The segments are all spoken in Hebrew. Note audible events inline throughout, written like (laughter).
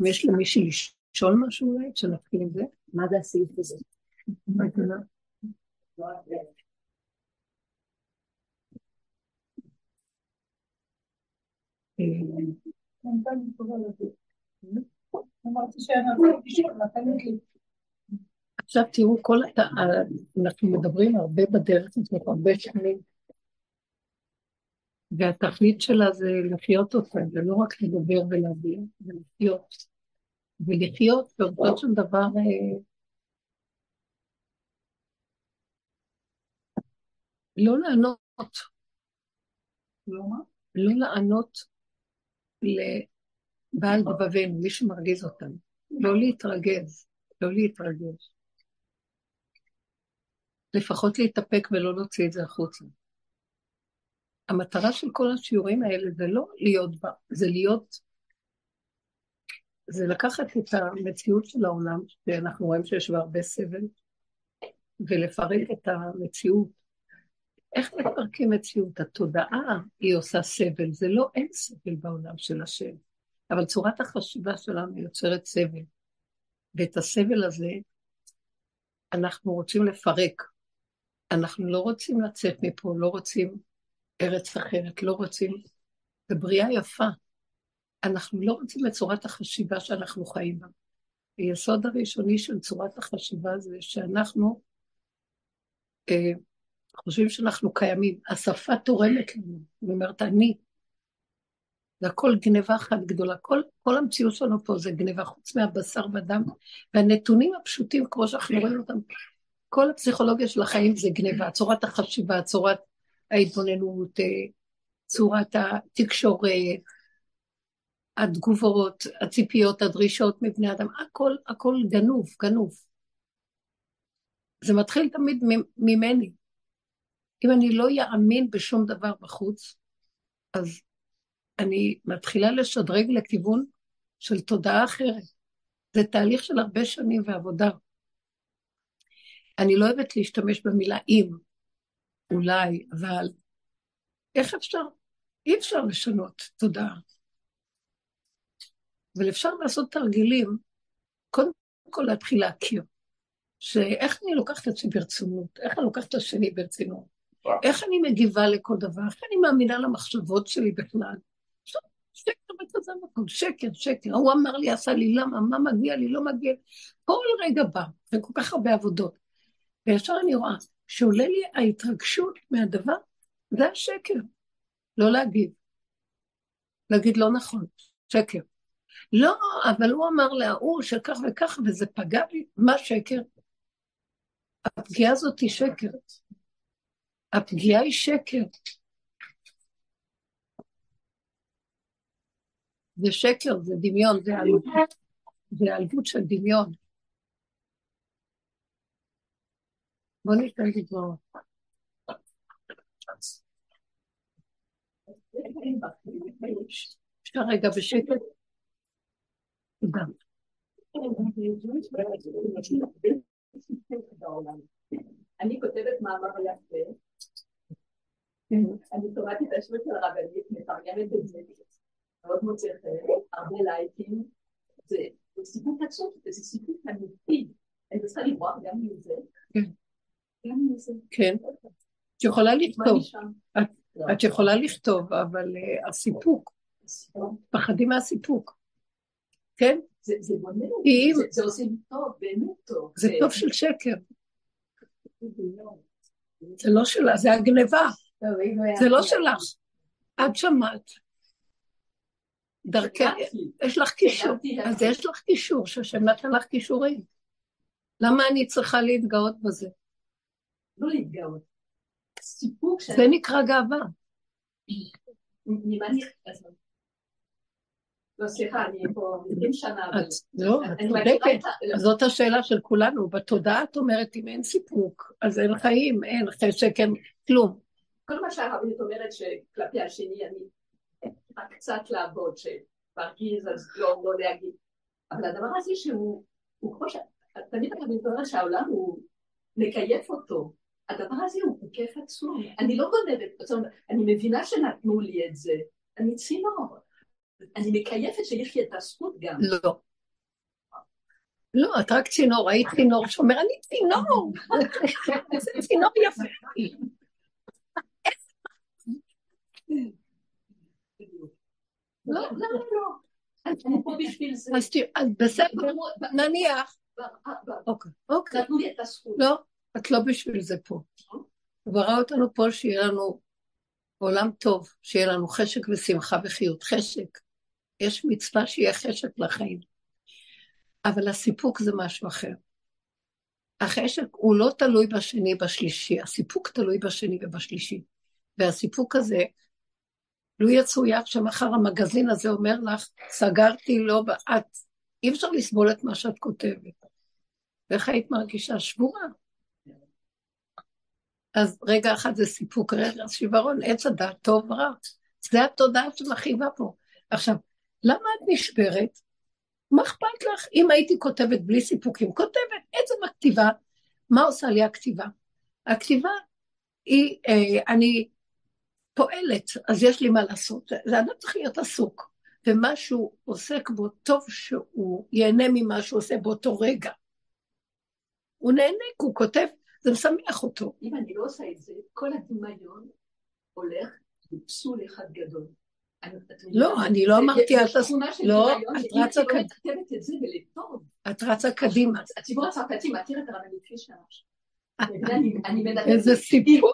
אם יש למישהי לשאול משהו אולי, שנתחיל עם זה? מה זה הסעיף הזה? עכשיו תראו, כל. אנחנו מדברים הרבה בדרך הרבה שנים, והתכלית שלה זה לחיות אותה, זה לא רק לדבר ולהביא, זה לחיות. ולחיות באותו של דבר אה, לא לענות. לא מה? לא לענות לבעל דבבינו, מי שמרגיז אותנו. לא להתרגז, לא להתרגז. לפחות להתאפק ולא להוציא את זה החוצה. המטרה של כל השיעורים האלה זה לא להיות בה, זה להיות, זה לקחת את המציאות של העולם, שאנחנו רואים שיש בה הרבה סבל, ולפרק את המציאות. איך מפרקים מציאות? התודעה היא עושה סבל, זה לא אין סבל בעולם של השם, אבל צורת החשיבה שלנו יוצרת סבל. ואת הסבל הזה אנחנו רוצים לפרק. אנחנו לא רוצים לצאת מפה, לא רוצים ארץ אחרת, לא רוצים... זו בריאה יפה. אנחנו לא רוצים את צורת החשיבה שאנחנו חיים בה. היסוד הראשוני של צורת החשיבה זה שאנחנו אה, חושבים שאנחנו קיימים. השפה תורמת לנו. היא אומרת, אני. זה הכל גניבה אחת גדולה. כל, כל המציאות שלנו פה זה גניבה, חוץ מהבשר ודם. והנתונים הפשוטים, כמו שאנחנו רואים אותם, כל הפסיכולוגיה של החיים זה גניבה. צורת החשיבה, צורת ההתבוננות, אה, צורת התקשורת, התגובות, הציפיות, הדרישות מבני אדם, הכל, הכל גנוב, גנוב. זה מתחיל תמיד ממני. אם אני לא יאמין בשום דבר בחוץ, אז אני מתחילה לשדרג לכיוון של תודעה אחרת. זה תהליך של הרבה שנים ועבודה. אני לא אוהבת להשתמש במילה אם, אולי, אבל איך אפשר? אי אפשר לשנות תודעה. אבל אפשר לעשות תרגילים, קודם כל להתחיל להכיר, שאיך אני לוקחת את זה ברצינות, איך אני לוקחת את השני ברצינות, איך אני מגיבה לכל דבר, איך אני מאמינה למחשבות שלי בכלל. שקר בכזה מקום, שקר, שקר. הוא אמר לי, עשה לי, למה, מה מגיע לי, לא מגיע לי. כל רגע בא, וכל כך הרבה עבודות. וישר אני רואה שעולה לי ההתרגשות מהדבר, זה השקר. לא להגיד. להגיד לא נכון, שקר. לא, אבל הוא אמר להוא שכך וכך, וזה פגע בי, מה שקר? הפגיעה הזאת היא שקר. הפגיעה היא שקר. זה שקר, זה דמיון, זה עלבות, זה עלבות של דמיון. בוא ניתן דברות. אפשר רגע בשקט? תודה. אני כותבת מאמר יפה, אני קוראת את השמות של הרבנית, מתרגמת את זה, מאוד מוצא חן, הרבה לייקים, זה סיפור עצוב, זה סיפור אמיתי, אני צריכה לברוח גם מזה. כן. את יכולה לכתוב, את יכולה לכתוב, אבל הסיפוק, פחדים מהסיפוק. כן? זה בונה, זה עושה טוב, באמת טוב. זה טוב של שקר. זה לא שלה, זה הגניבה. זה לא שלך. את שמעת. דרכי, יש לך קישור, אז יש לך קישור, שהשם נתן לך קישורים. למה אני צריכה להתגאות בזה? לא להתגאות. סיפוק זה נקרא גאווה. ממה? לא, סליחה, אני פה 20 שנה. לא, את צודקת. זאת השאלה של כולנו. בתודעה את אומרת, אם אין סיפוק, אז אין חיים, אין חשק, אין כלום. כל מה שהרבנית אומרת שכלפי השני, אני רק קצת לעבוד, שמרגיז, אז לא, לא להגיד. אבל הדבר הזה שהוא, הוא כמו ש... תמיד הרבנית אומרת שהעולם הוא מקייף אותו. הדבר הזה הוא כיף עצום. אני לא גונבת, אני מבינה שנתנו לי את זה. אני צינור. אני מקייפת שיש לי את הזכות גם. לא. לא, את רק צינור, היית צינור שאומר, אני צינור. (laughs) איזה צינור יפה. לא, לא, לא. אני פה בשביל זה. אז בסדר, נניח. אוקיי, אוקיי. נתנו לי את הזכות. לא, את לא בשביל זה פה. הוא ברא אותנו פה שיהיה לנו עולם טוב, שיהיה לנו חשק ושמחה וחיות. חשק. יש מצווה שיהיה חשק לחיים. אבל הסיפוק זה משהו אחר. החשק הוא לא תלוי בשני בשלישי, הסיפוק תלוי בשני ובשלישי. והסיפוק הזה, לו יצויר שמחר המגזין הזה אומר לך, סגרתי, לא, את, אי אפשר לסבול את מה שאת כותבת. ואיך היית מרגישה? שבורה. אז רגע אחד זה סיפוק, רגע שיוורון, עץ הדעת טוב רע. זה התודעה שמכאיבה פה. עכשיו, למה את נשברת? מה אכפת לך? אם הייתי כותבת בלי סיפוקים, כותבת, עצם הכתיבה, מה עושה לי הכתיבה? הכתיבה היא, אה, אני פועלת, אז יש לי מה לעשות. זה אדם צריך להיות עסוק, ומה שהוא עוסק בו, טוב שהוא ייהנה ממה שהוא עושה באותו רגע. הוא נהנה, הוא כותב, זה משמח אותו. אם אני לא עושה את זה, כל הדמיון הולך בפסול אחד גדול. לא, אני לא אמרתי, את לא, את רצה קדימה. את רצה קדימה. הציבור הצרפתי מכיר את הרבנית פישר. איזה סיפור.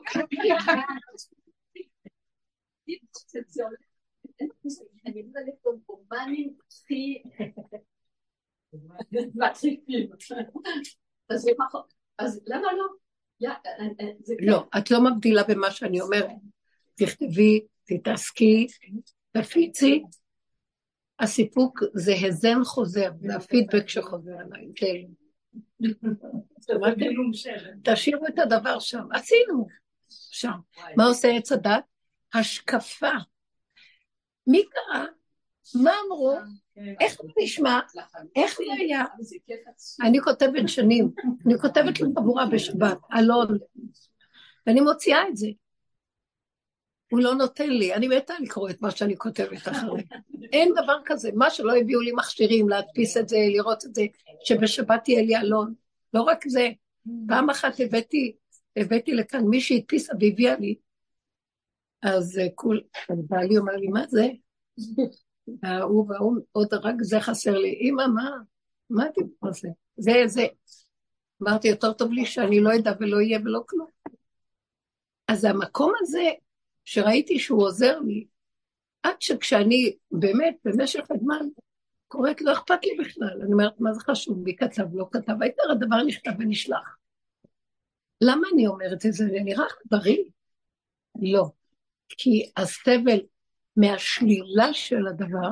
אני מדברת קומפנים הכי מצחיקים. אז למה לא? לא, את לא מבדילה במה שאני אומרת. תכתבי, תתעסקי, תפיצי. הסיפוק זה הזן חוזר, זה הפידבק שחוזר אליי, כן. תשאירו את הדבר שם, עשינו שם. מה עושה עץ הדת? השקפה. מי קרא? מה אמרו? איך זה נשמע? איך זה היה? אני כותבת שנים, אני כותבת לחבורה בשבת, אלון, ואני מוציאה את זה. הוא לא נותן לי, אני מתה לקרוא את מה שאני כותבת אחרי. אין דבר כזה, מה שלא הביאו לי מכשירים להדפיס את זה, לראות את זה, שבשבת יהיה לי אלון. לא רק זה, פעם אחת הבאתי, הבאתי לכאן מי שהדפיסה והביאה לי, אז אה, כול, בעלי אומר לי, מה זה? ההוא וההוא, עוד רק זה חסר לי. אמא, מה? מה הדיבור הזה? זה, זה. אמרתי, יותר טוב לי שאני לא אדע ולא אהיה ולא כלום. אז המקום הזה, שראיתי שהוא עוזר לי, עד שכשאני באמת, במשך הזמן, קוראת, לא אכפת לי בכלל. אני אומרת, מה זה חשוב? מי כתב, לא כתב? העיקר הדבר נכתב ונשלח. למה אני אומרת את זה? זה נראה בריא? לא. כי הסבל מהשלילה של הדבר,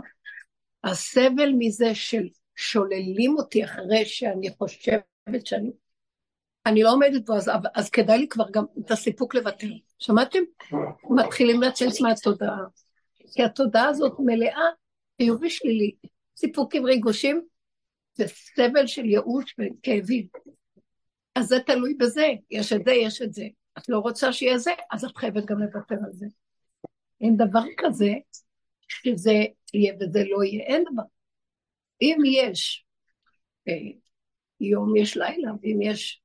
הסבל מזה של שוללים אותי אחרי שאני חושבת שאני... אני לא עומדת בו, אז, אז כדאי לי כבר גם את הסיפוק לוותר. שמעתם? מתחילים לצאת מהתודעה. כי התודעה הזאת מלאה חיובי שלילי. סיפוקים ריגושים זה סבל של ייאוש וכאבים. אז זה תלוי בזה, יש את זה, יש את זה. את לא רוצה שיהיה זה, אז את חייבת גם לוותר על זה. אין דבר כזה שזה יהיה וזה לא יהיה, אין דבר. אם יש אה, יום, יש לילה, ואם יש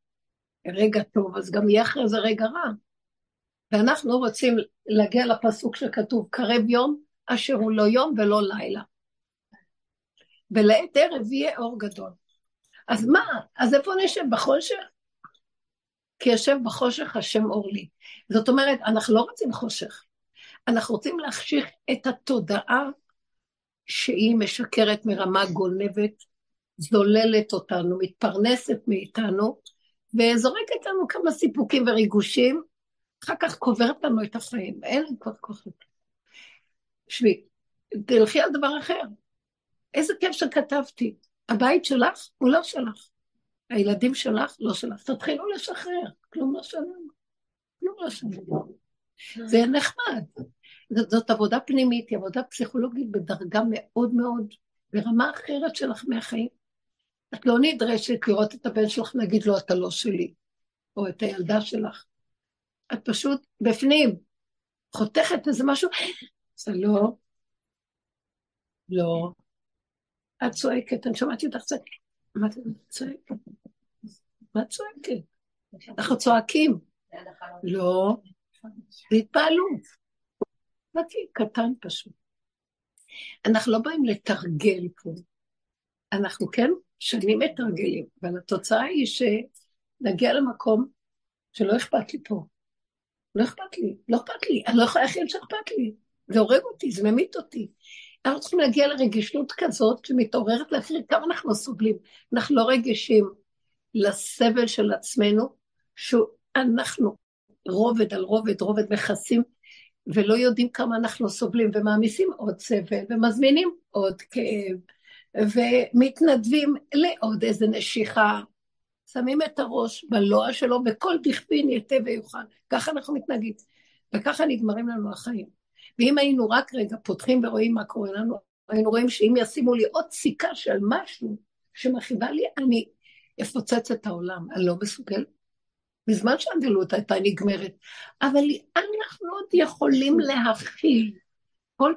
רגע טוב, אז גם יהיה אחרי זה רגע רע. ואנחנו רוצים להגיע לפסוק שכתוב, קרב יום אשר הוא לא יום ולא לילה. ולעת ערב יהיה אור גדול. אז מה? אז איפה נשב? בחושך? כי יושב בחושך השם אור לי. זאת אומרת, אנחנו לא רוצים חושך. אנחנו רוצים להחשיך את התודעה שהיא משקרת מרמה גונבת, זוללת אותנו, מתפרנסת מאיתנו, וזורקת לנו כמה סיפוקים וריגושים, אחר כך קוברת לנו את החיים, אין לנו כבר כוח לזה. תשבי, תלכי על דבר אחר. איזה כיף שכתבתי. הבית שלך הוא לא שלך. הילדים שלך לא שלך. תתחילו לשחרר, כלום לא שלנו. כלום לא שלנו. זה נחמד. זאת, זאת עבודה פנימית, היא עבודה פסיכולוגית בדרגה מאוד מאוד, ברמה אחרת שלך מהחיים. את לא נדרשת לראות את הבן שלך, להגיד לו, אתה לא שלי, או את הילדה שלך. את פשוט בפנים, חותכת איזה משהו, זה לא. לא. את צועקת, אני שמעתי אותך צועקת. מה את צועקת? מה את צועקת? אנחנו צועקים. לא, זה התפעלות. באתי קטן פשוט. אנחנו לא באים לתרגל פה. אנחנו כן שנים מתרגלים, אבל התוצאה היא שנגיע למקום שלא אכפת לי פה. לא אכפת לי, לא אכפת לי, אני לא יכולה להכין שאכפת לי. זה הורג אותי, זה ממית אותי. אנחנו צריכים להגיע לרגישות כזאת שמתעוררת להכיר כמה אנחנו סובלים. אנחנו לא רגישים לסבל של עצמנו, שאנחנו רובד על רובד, רובד מכסים, ולא יודעים כמה אנחנו סובלים, ומעמיסים עוד סבל, ומזמינים עוד כאב, ומתנדבים לעוד איזה נשיכה. שמים את הראש בלוע שלו, וכל דכפין יתה ויוכל. ככה אנחנו מתנהגים. וככה נגמרים לנו החיים. ואם היינו רק רגע פותחים ורואים מה קורה לנו, היינו רואים שאם ישימו לי עוד סיכה של משהו שמכאיבה לי, אני אפוצץ את העולם. אני לא מסוגלת. בזמן שהגלות הייתה נגמרת. אבל אנחנו עוד יכולים להכיל. כל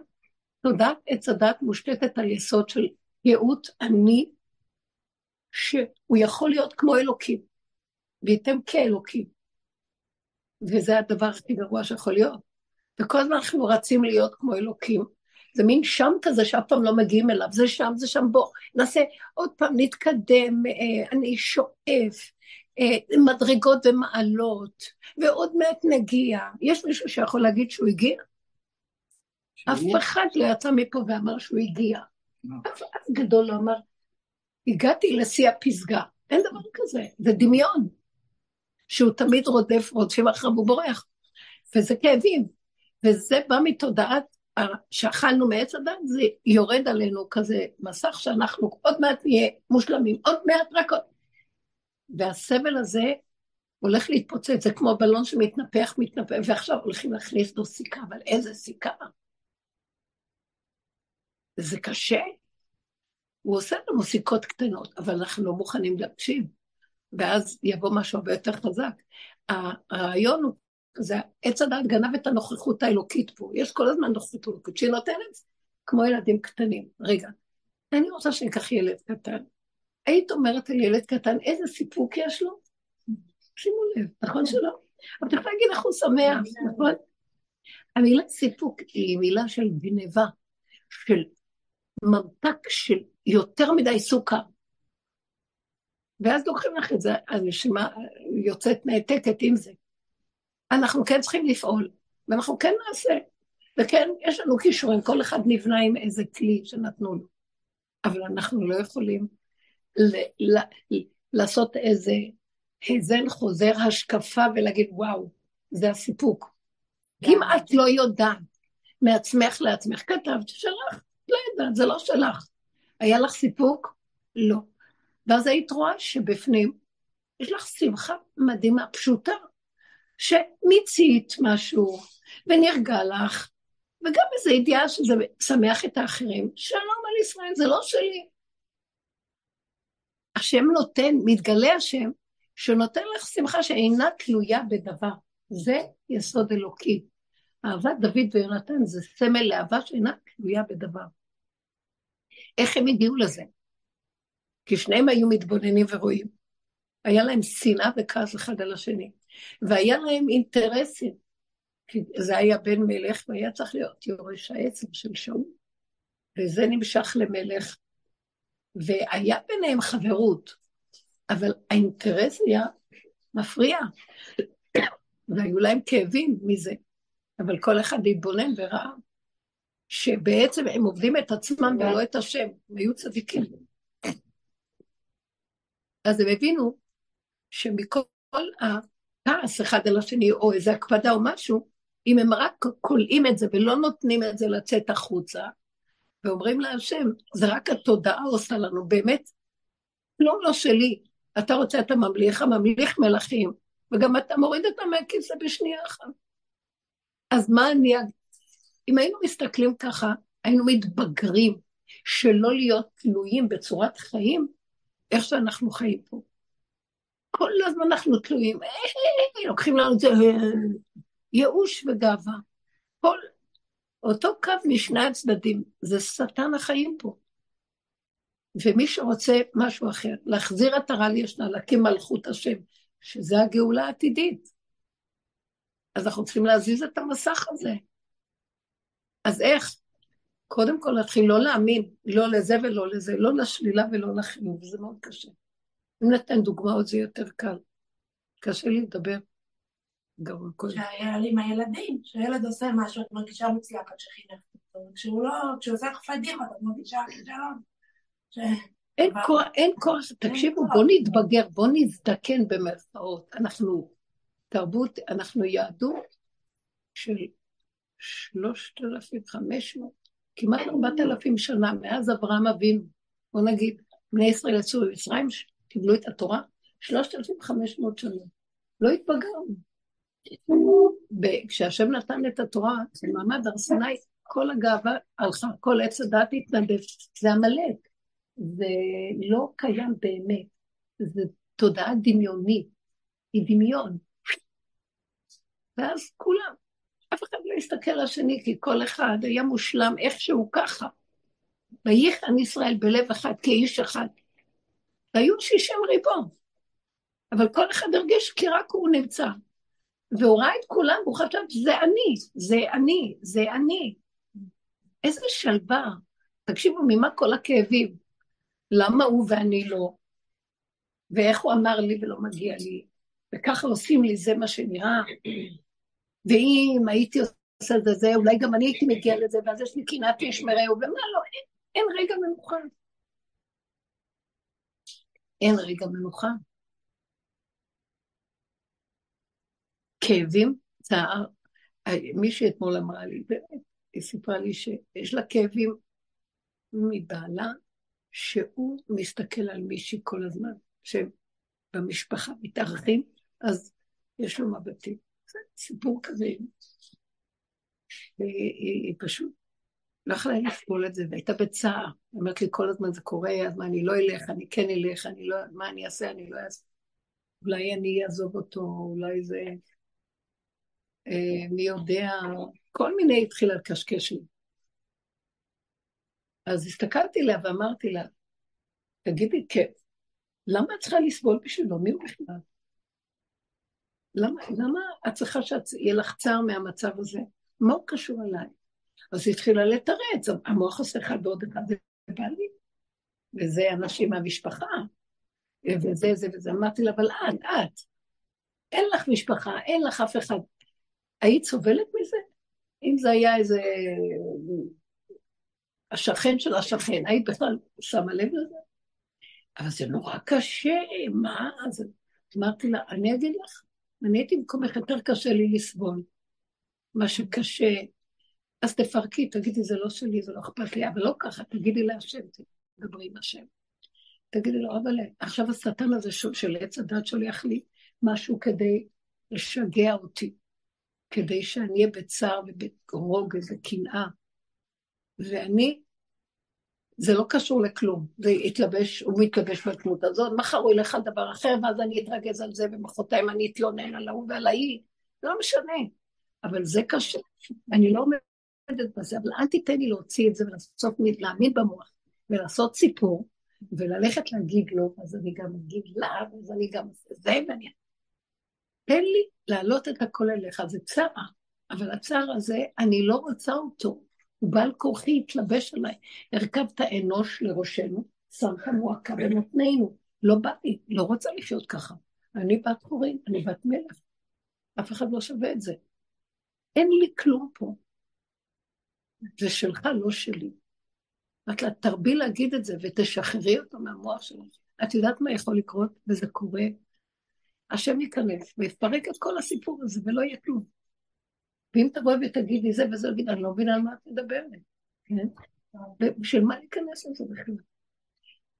תודעת עץ הדת מושתתת על יסוד של ייעוט אני, שהוא יכול להיות כמו אלוקים, וייתם כאלוקים. וזה הדבר הכי גרוע שיכול להיות. וכל הזמן אנחנו רצים להיות כמו אלוקים. זה מין שם כזה שאף פעם לא מגיעים אליו, זה שם, זה שם, בוא, נעשה עוד פעם, נתקדם, אה, אני שואף, מדרגות ומעלות, ועוד מעט נגיע. יש מישהו שיכול להגיד שהוא הגיע? אף אחד לא יצא מפה ואמר שהוא הגיע. אף אחד גדול לא אמר, הגעתי לשיא הפסגה. אין דבר כזה, זה דמיון. שהוא תמיד רודף, רודפים אחריו ובורח. וזה כאבים. וזה בא מתודעת שאכלנו מעץ הדת, זה יורד עלינו כזה מסך שאנחנו עוד מעט נהיה מושלמים, עוד מעט רק עוד... והסבל הזה הולך להתפוצץ, זה כמו בלון שמתנפח, מתנפח, ועכשיו הולכים להכניס לו סיכה, אבל איזה סיכה? זה קשה. הוא עושה לנו סיכות קטנות, אבל אנחנו לא מוכנים להקשיב. ואז יבוא משהו הרבה יותר חזק. הרעיון הוא, זה עץ הדעת גנב את הנוכחות האלוקית פה. יש כל הזמן נוכחות אלוקית שהיא נותנת כמו ילדים קטנים. רגע, אני רוצה שניקח ילד קטן. היית אומרת על ילד קטן, איזה סיפוק יש לו? שימו לב, נכון שלא? אבל אתה יכול להגיד איך הוא שמח, נכון? המילה סיפוק היא מילה של גניבה, של ממתק של יותר מדי סוכר. ואז לוקחים לך את זה, הנשימה יוצאת נעתקת עם זה. אנחנו כן צריכים לפעול, ואנחנו כן נעשה. וכן, יש לנו כישורים, כל אחד נבנה עם איזה כלי שנתנו לו. אבל אנחנו לא יכולים ל- ל- לעשות איזה היזן חוזר השקפה ולהגיד, וואו, זה הסיפוק. אם את לא יודעת מעצמך לעצמך, כתבת, שלך, לא יודעת, זה לא שלך. היה לך סיפוק? לא. ואז היית רואה שבפנים יש לך שמחה מדהימה, פשוטה, שמיצית משהו ונרגע לך, וגם איזו ידיעה שזה שמח את האחרים. שלום על ישראל, זה לא שלי. השם נותן, מתגלה השם, שנותן לך שמחה שאינה תלויה בדבר. זה יסוד אלוקי. אהבת דוד ויונתן זה סמל לאהבה שאינה תלויה בדבר. איך הם הגיעו לזה? כי שניהם היו מתבוננים ורואים. היה להם שנאה וכעס אחד על השני, והיה להם אינטרסים. כי זה היה בן מלך והיה צריך להיות יורש העצם של שאול, וזה נמשך למלך, והיה ביניהם חברות, אבל האינטרס היה מפריע, והיו להם כאבים מזה, אבל כל אחד התבונן וראה שבעצם הם עובדים את עצמם ולא את השם, הם היו צדיקים. אז הם הבינו שמכל הכעס אחד על השני, או איזו הקפדה או משהו, אם הם רק כולאים את זה ולא נותנים את זה לצאת החוצה, ואומרים להשם, זה רק התודעה עושה לנו, באמת, לא לא שלי. אתה רוצה, אתה ממליך, הממליך מלכים, וגם אתה מוריד אותה מהכיסא בשנייה אחת. אז מה אני... אם היינו מסתכלים ככה, היינו מתבגרים, שלא להיות תלויים בצורת חיים, איך שאנחנו חיים פה. כל הזמן אנחנו תלויים, לוקחים לנו את זה, ייאוש וגאווה. כל אותו קו משני הצדדים, זה שטן החיים פה. ומי שרוצה משהו אחר, להחזיר עטרה לישנה, להקים מלכות השם, שזה הגאולה העתידית. אז אנחנו צריכים להזיז את המסך הזה. אז איך? קודם כל להתחיל לא להאמין, לא לזה ולא לזה, לא לשלילה ולא לחיוב, זה מאוד קשה. אם נתן דוגמאות זה יותר קל. קשה לי לדבר. גרוע קודם. שהיה לי עם הילדים, כשהילד עושה משהו, את מרגישה מוצלחת שחינכת אותו, כשהוא לא, כשהוא עושה לך פדיחות, את מרגישה כישלון. אין כוח, אין כוח, תקשיבו, בואו נתבגר, בואו נזדקן במרכאות. אנחנו תרבות, אנחנו יהדות של שלושת אלפים חמש מאות, כמעט ארבעת אלפים שנה, מאז אברהם אבינו. בואו נגיד, בני ישראל יצאו ממצרים, קיבלו את התורה, שלושת אלפים חמש מאות שנה. לא התבגרנו. כשהשם נתן את התורה במעמד הר סיני, כל הגאווה הלכה, כל עץ הדת התנדב, זה עמלק, זה לא קיים באמת, זה תודעה דמיונית, היא דמיון. ואז כולם, אף אחד לא הסתכל על השני, כי כל אחד היה מושלם איכשהו ככה. וייחן ישראל בלב אחד כאיש אחד. והיו שישים ריבון, אבל כל אחד הרגיש כי רק הוא נמצא. והוא ראה את כולם, והוא חשב, זה אני, זה אני, זה אני. איזה שלווה. תקשיבו, ממה כל הכאבים? למה הוא ואני לא? ואיך הוא אמר לי ולא מגיע לי? וככה עושים לי, זה מה שנראה. ואם הייתי עושה את זה, אולי גם אני הייתי מגיע לזה, ואז יש לי קנאת איש מרעהו, ומה לא, אין, אין רגע מנוחה. אין רגע מנוחה. כאבים, צער. מישהי אתמול אמרה לי, באמת, היא סיפרה לי שיש לה כאבים מבעלה, שהוא מסתכל על מישהי כל הזמן, שבמשפחה מתארחים, אז יש לו מבטים. זה סיפור כזה. והיא פשוט לא יכולה לסבול את זה, והייתה בצער. היא אומרת לי, כל הזמן זה קורה, אז מה, אני לא אלך, אני כן אלך, אני לא, מה אני אעשה, אני לא אעשה. אולי אני אעזוב אותו, אולי זה... אה, מי יודע, כל מיני התחילה לקשקש לי. אז הסתכלתי עליה ואמרתי לה, תגידי, כן, למה את צריכה לסבול בשבילו? מי הוא בכלל? למה, למה את צריכה שיהיה לך צער מהמצב הזה? מה הוא קשור אליי? אז היא התחילה לתרץ, המוח עושה אחד ועוד אחד, זה בא לי. וזה אנשים מהמשפחה, וזה, זה וזה. אמרתי לה, אבל את, את, אין לך משפחה, אין לך אף אחד. היית סובלת מזה? אם זה היה איזה... השכן של השכן, היית בכלל שמה לב לזה? אבל זה נורא קשה, מה? אז אמרתי לה, אני אגיד לך, אני הייתי במקומך, יותר קשה לי לסבול. מה שקשה, אז תפרקי, תגידי, זה לא שלי, זה לא אכפת לי, אבל לא ככה, תגידי להשם, תדברי עם השם. תגידי לו, אבל עכשיו השטן הזה של עץ הדת שולח לי משהו כדי לשגע אותי. כדי שאני אהיה בצער וברוגז וקנאה. ואני, זה לא קשור לכלום, זה יתלבש, הוא מתלבש בדמות הזאת, מחר הוא ילך על דבר אחר, ואז אני אתרגז על זה, ומחרתיים אני אתלונן על ההוא ועל ההיא, לא משנה. אבל זה קשה, אני לא עומדת בזה, אבל אל תיתן לי להוציא את זה ולעשות, להאמין במוח, ולעשות סיפור, וללכת להגיד לו, אז אני גם אגיד לה, אז אני גם זה, ואני... תן לי להעלות את הכל אליך, זה צער, אבל הצער הזה, אני לא רוצה אותו. הוא בעל כורחי התלבש עליי. הרכבת אנוש לראשנו, שמת מועקה במותנינו. לא בא לי, לא רוצה לחיות ככה. אני בת חורין, אני בת מלך. אף אחד לא שווה את זה. אין לי כלום פה. זה שלך, לא שלי. רק תרבי להגיד את זה ותשחררי אותו מהמוח שלך. את יודעת מה יכול לקרות? וזה קורה השם ייכנס ויפרק את כל הסיפור הזה ולא יהיה כלום. ואם תבואי ותגידי זה וזה, יגיד, אני לא מבינה על מה את מדברת, כן? ובשביל מה להיכנס לזה בכלל?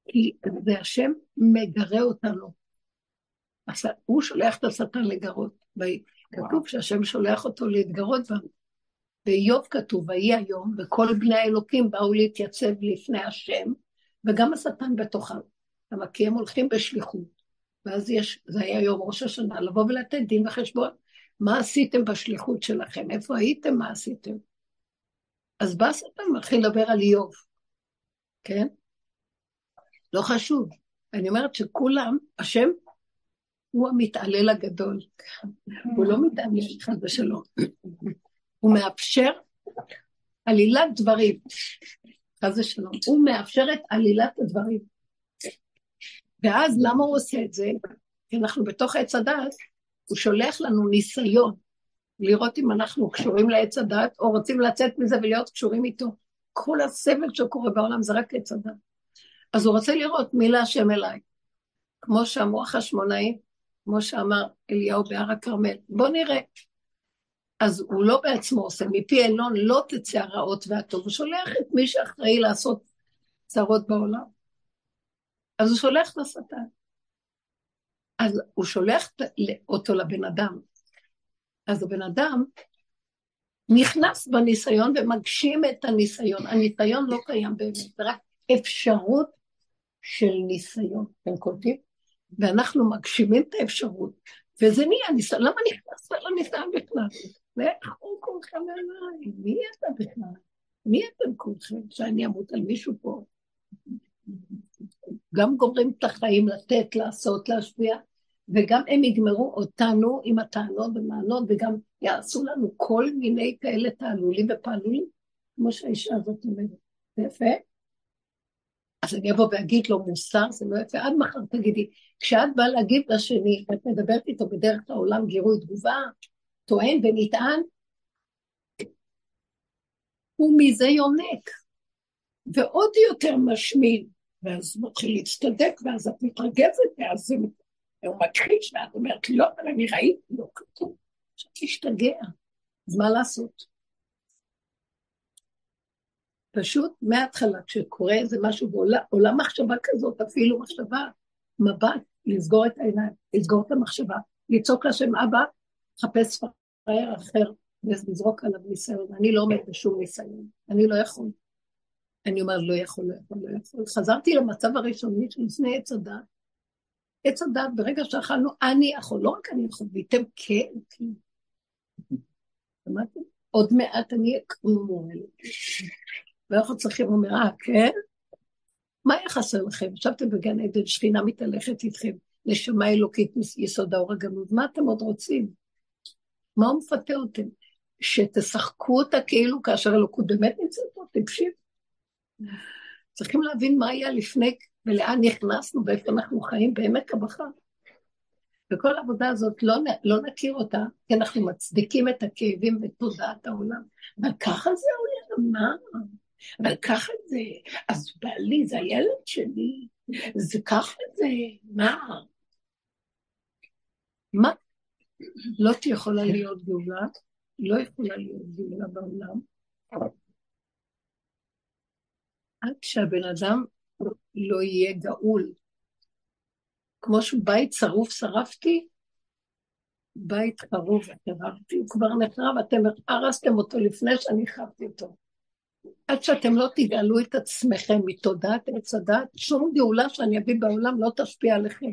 כי זה השם מגרה אותנו. הוא שולח את השטן לגרות. כתוב שהשם שולח אותו להתגרות בנו. באיוב כתוב, ויהי היום, וכל בני האלוקים באו להתייצב לפני השם, וגם השטן בתוכם. למה? כי הם הולכים בשליחות. ואז יש, זה היה יום ראש השנה, לבוא ולתת דין וחשבון. מה עשיתם בשליחות שלכם? איפה הייתם? מה עשיתם? אז בא השטן מתחיל לדבר על איוב, כן? לא חשוב. אני אומרת שכולם, השם הוא המתעלל הגדול. הוא לא מתעלל חד ושלום. הוא מאפשר עלילת דברים. חס ושלום. הוא מאפשר את עלילת הדברים. ואז למה הוא עושה את זה? כי אנחנו בתוך עץ הדת, הוא שולח לנו ניסיון לראות אם אנחנו קשורים לעץ הדת, או רוצים לצאת מזה ולהיות קשורים איתו. כל הסבל שקורה בעולם זה רק עץ הדת. אז הוא רוצה לראות מי להשם אליי. כמו שאמרו החשמונאים, כמו שאמר אליהו בהר הכרמל. בואו נראה. אז הוא לא בעצמו עושה, מפי עליון לא תצא הרעות והטוב, הוא שולח את מי שאחראי לעשות צרות בעולם. אז הוא שולח את השטן. אז הוא שולח אותו לבן אדם. אז הבן אדם נכנס בניסיון ומגשים את הניסיון. הניסיון לא קיים באמת, זה רק אפשרות של ניסיון. אתם קולטים? ואנחנו מגשימים את האפשרות, וזה נהיה ניסיון. למה נכנסת לניסיון בכלל? ואיך הוא כולכם אליי? מי אתה בכלל? מי אתם כולכם? שאני אמות על מישהו פה? גם גומרים את החיים לתת, לעשות, להשפיע, וגם הם יגמרו אותנו עם הטענות ומענות, וגם יעשו לנו כל מיני כאלה תעלולים ופעלולים, כמו שהאישה הזאת אומרת. זה יפה? אז אני אבוא ואגיד לו מוסר, זה לא יפה. עד מחר תגידי, כשאת באה להגיב לשני, ואת מדברת איתו בדרך העולם גירוי תגובה, טוען ונטען, הוא מזה יונק, ועוד יותר משמין, ואז מתחיל להצטדק, ואז את מתרגזת, ואז הוא מכחיש, ואת אומרת, לא, אבל אני ראיתי, לא כתוב, עכשיו תשתגע, אז מה לעשות? פשוט מההתחלה, כשקורה איזה משהו ועולה מחשבה כזאת, אפילו מחשבה, מבט, לסגור את העיניים, לסגור את המחשבה, לצעוק לשם אבא, חפש פראייר אחר ולזרוק עליו ניסיון. אני לא עומד בשום ניסיון, אני לא יכול. אני אומרת, לא יכול, לא יכול, לא יכול. חזרתי למצב הראשוני שלפני עץ הדת. עץ הדת, ברגע שאכלנו, אני יכול, לא רק אני יכול, וייתם כן, כן. שמעתם? עוד מעט אני אהיה כמו ואנחנו צריכים, אומר, אה, כן? מה היה חסר לכם? ישבתם בגן עדן, שכינה מתהלכת איתכם, נשמה אלוקית מיסוד האור הגנוז, מה אתם עוד רוצים? מה הוא מפתה אותם? שתשחקו אותה כאילו כאשר אלוקות באמת נמצאת פה, טיפשים. צריכים להבין מה היה לפני ולאן נכנסנו ואיפה אנחנו חיים בעמק הבכה. וכל העבודה הזאת, לא, לא נכיר אותה, כי אנחנו מצדיקים את הכאבים בתודעת העולם. אבל ככה זה העולם, מה? אבל ככה זה, אז בעלי זה הילד שלי, זה ככה זה, מה? מה? לא יכולה להיות גאולה, לא יכולה להיות גאולה בעולם, עד שהבן אדם לא יהיה גאול. כמו שבית שרוף שרפתי, בית חרוב וחרבתי, הוא כבר נחרב, אתם הרסתם אותו לפני שאני חרבתי אותו. עד שאתם לא תגאלו את עצמכם מתודעת עץ הדת, שום גאולה שאני אביא בעולם לא תשפיע עליכם.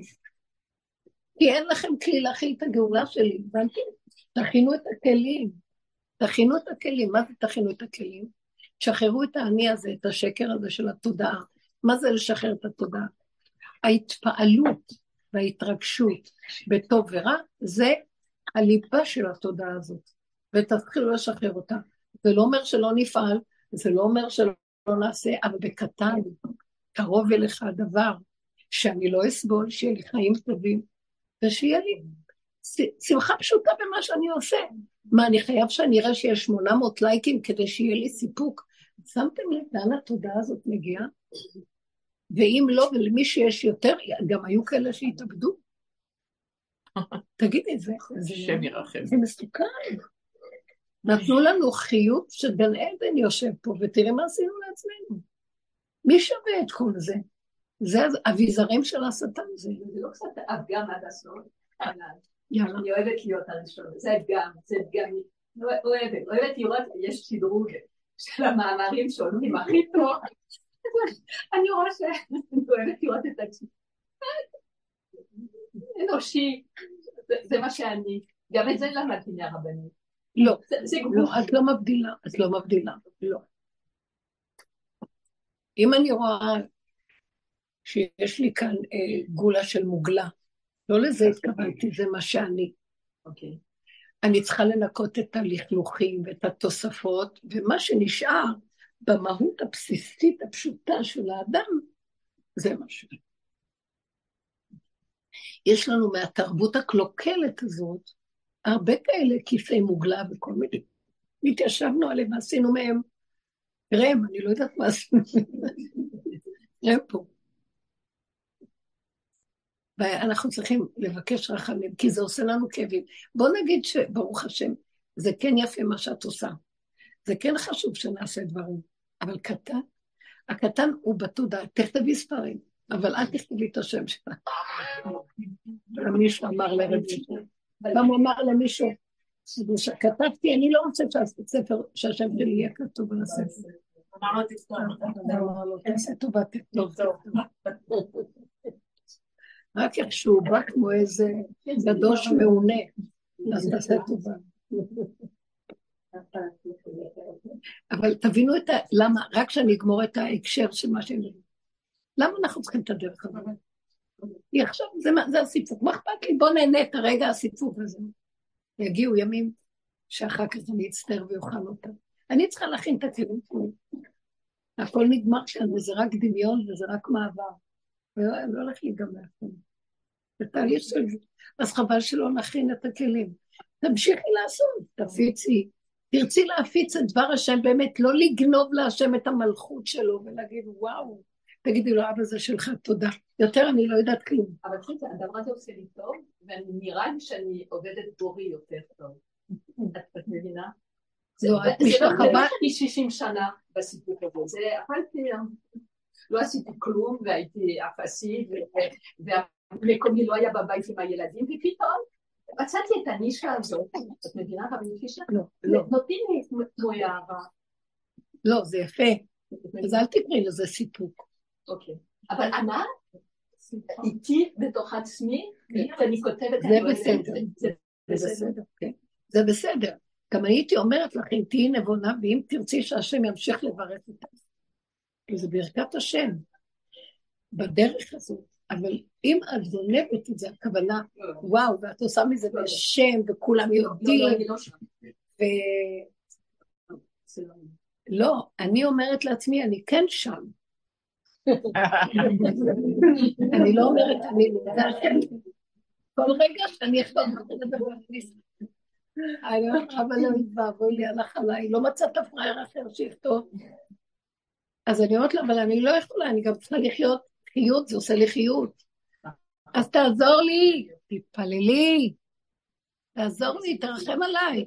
כי אין לכם כלי להכיל את הגאולה שלי, הבנתי? תכינו את הכלים. תכינו את הכלים. מה זה תכינו את הכלים? תשחררו את האני הזה, את השקר הזה של התודעה. מה זה לשחרר את התודעה? ההתפעלות וההתרגשות בטוב ורע, זה הליבה של התודעה הזאת. ותתחילו לשחרר אותה. זה לא אומר שלא נפעל, זה לא אומר שלא נעשה, אבל בקטן, קרוב אליך הדבר, שאני לא אסבול, שיהיה לי חיים טובים, ושיהיה לי שמחה פשוטה במה שאני עושה. מה, אני חייב שאני אראה שיש 800 לייקים כדי שיהיה לי סיפוק? שמתם לב לאן התודעה הזאת מגיעה? ואם לא, ולמי שיש יותר, גם היו כאלה שהתאבדו. (laughs) תגידי, זה, זה, זה מסוכן. נתנו לנו חיוב שגן עדן יושב פה, ותראי מה עשינו לעצמנו. מי שווה את כל זה? זה אביזרים של השטן, זה לא קצת הפגם עד הסוף. אני אוהבת להיות הראשון, זה אתגר, זה אתגר, אוהבת, אוהבת לראות, יש שדרוג של המאמרים שעולים הכי טוב. אני רואה שאני אוהבת לראות את עצמי. אנושי, זה מה שאני. גם את זה למדתי מהרבנים. לא, לא, את לא מבדילה, את לא מבדילה, לא. אם אני רואה שיש לי כאן אה, גולה של מוגלה, לא לזה התכוונתי, זה מה שאני. אוקיי. אני צריכה לנקות את הלכלוכים ואת התוספות, ומה שנשאר במהות הבסיסית הפשוטה של האדם, זה מה ש... יש לנו מהתרבות הקלוקלת הזאת, הרבה כאלה כיסי מוגלה וכל מיני. התיישבנו עליהם ועשינו מהם רם, אני לא יודעת מה עשינו. רם פה. ואנחנו צריכים לבקש רחמים, כי זה עושה לנו כאבים. בוא נגיד שברוך השם, זה כן יפה מה שאת עושה. זה כן חשוב שנעשה דברים, אבל קטן, הקטן הוא בתודעה, תכתבי ספרים, אבל אל תכתבי את השם שלה. מישהו אמר לרב פעם הוא אמר למישהו, כתבתי, אני לא רוצה שהספר, שהשם שלי יהיה כתוב על הספר. אמר לו, תעשה טובה, תכתוב. רק איך שהוא בא כמו איזה גדוש מעונה, אז תעשה טובה. אבל תבינו את ה... למה, רק כשאני אגמור את ההקשר של מה שהם... למה אנחנו צריכים את הדרך הזאת? היא עכשיו, זה, זה הסיפוק. מה אכפת לי? בוא נהנה את הרגע הסיפוק הזה. יגיעו ימים שאחר כך אני אצטער ואוכל אותם. אני צריכה להכין את הכלים שלי. הכל נגמר כאן, וזה רק דמיון וזה רק מעבר. ולא הולך להיגמר. זה תהליך של זה. אז חבל שלא נכין את הכלים. תמשיכי לעשות, תפיצי. תרצי להפיץ את דבר השם, באמת, לא לגנוב להשם את המלכות שלו ולהגיד, וואו, תגידי לו, אבא זה שלך, תודה. יותר אני לא יודעת כלום. אבל תראי, הדבר הזה עושה לי טוב, ונראה לי שאני עובדת בורי יותר טוב. את מבינה? לא, את משתחווה... זה לא 60 שנה בסיפור הזה, זה אכלתי, לא עשיתי כלום, והייתי אפסית, ומקומי לא היה בבית עם הילדים, ופתאום מצאתי את הנישה הזאת, את מבינה רבי פישר? לא, לא. נותנים לי כמו יערה. לא, זה יפה. אז אל תקראי לזה סיפוק. אוקיי. אבל ענת, איתי בתוך עצמי, ואני כותבת... זה בסדר. זה בסדר, כן. זה בסדר. גם הייתי אומרת לכם, תהיי נבונה, ואם תרצי שהשם ימשיך לברך אותך. זה ברכת השם, בדרך הזאת. אבל אם את זונבת את זה, הכוונה, וואו, ואת עושה מזה בשם, וכולם יודעים, ו... לא, אני אומרת לעצמי, אני כן שם. אני לא אומרת, אני כל רגע שאני אכתוב אני אומרת, אבל לא ואבוי לי, הלך עליי, לא מצאת פראייר אחר שיכתוב. אז אני אומרת לו, אבל אני לא יכולה, אני גם צריכה לחיות חיות, זה עושה לי חיות. אז תעזור לי, תתפללי, תעזור לי, תרחם עליי.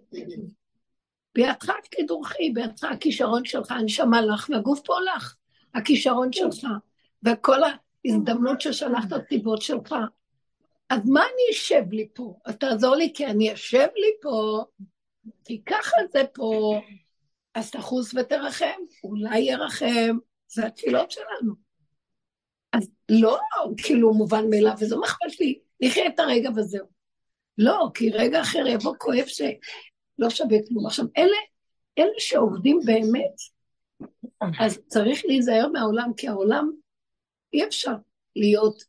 בידך כדורכי, בידך הכישרון שלך, הנשמה לך, והגוף פה לך, הכישרון שלך, וכל ההזדמנות ששלחת הטיבות שלך. אז מה אני אשב לי פה? אז תעזור לי, כי אני אשב לי פה, כי ככה זה פה, אז תחוס ותרחם, אולי ירחם, זה התפילות שלנו. לא כאילו מובן מאליו, וזה מה אכפת לי, נחיה את הרגע וזהו. לא, כי רגע אחר יבוא כואב שלא שווה כלום. עכשיו, אלה, אלה שעובדים באמת, אז צריך להיזהר מהעולם, כי העולם, אי אפשר להיות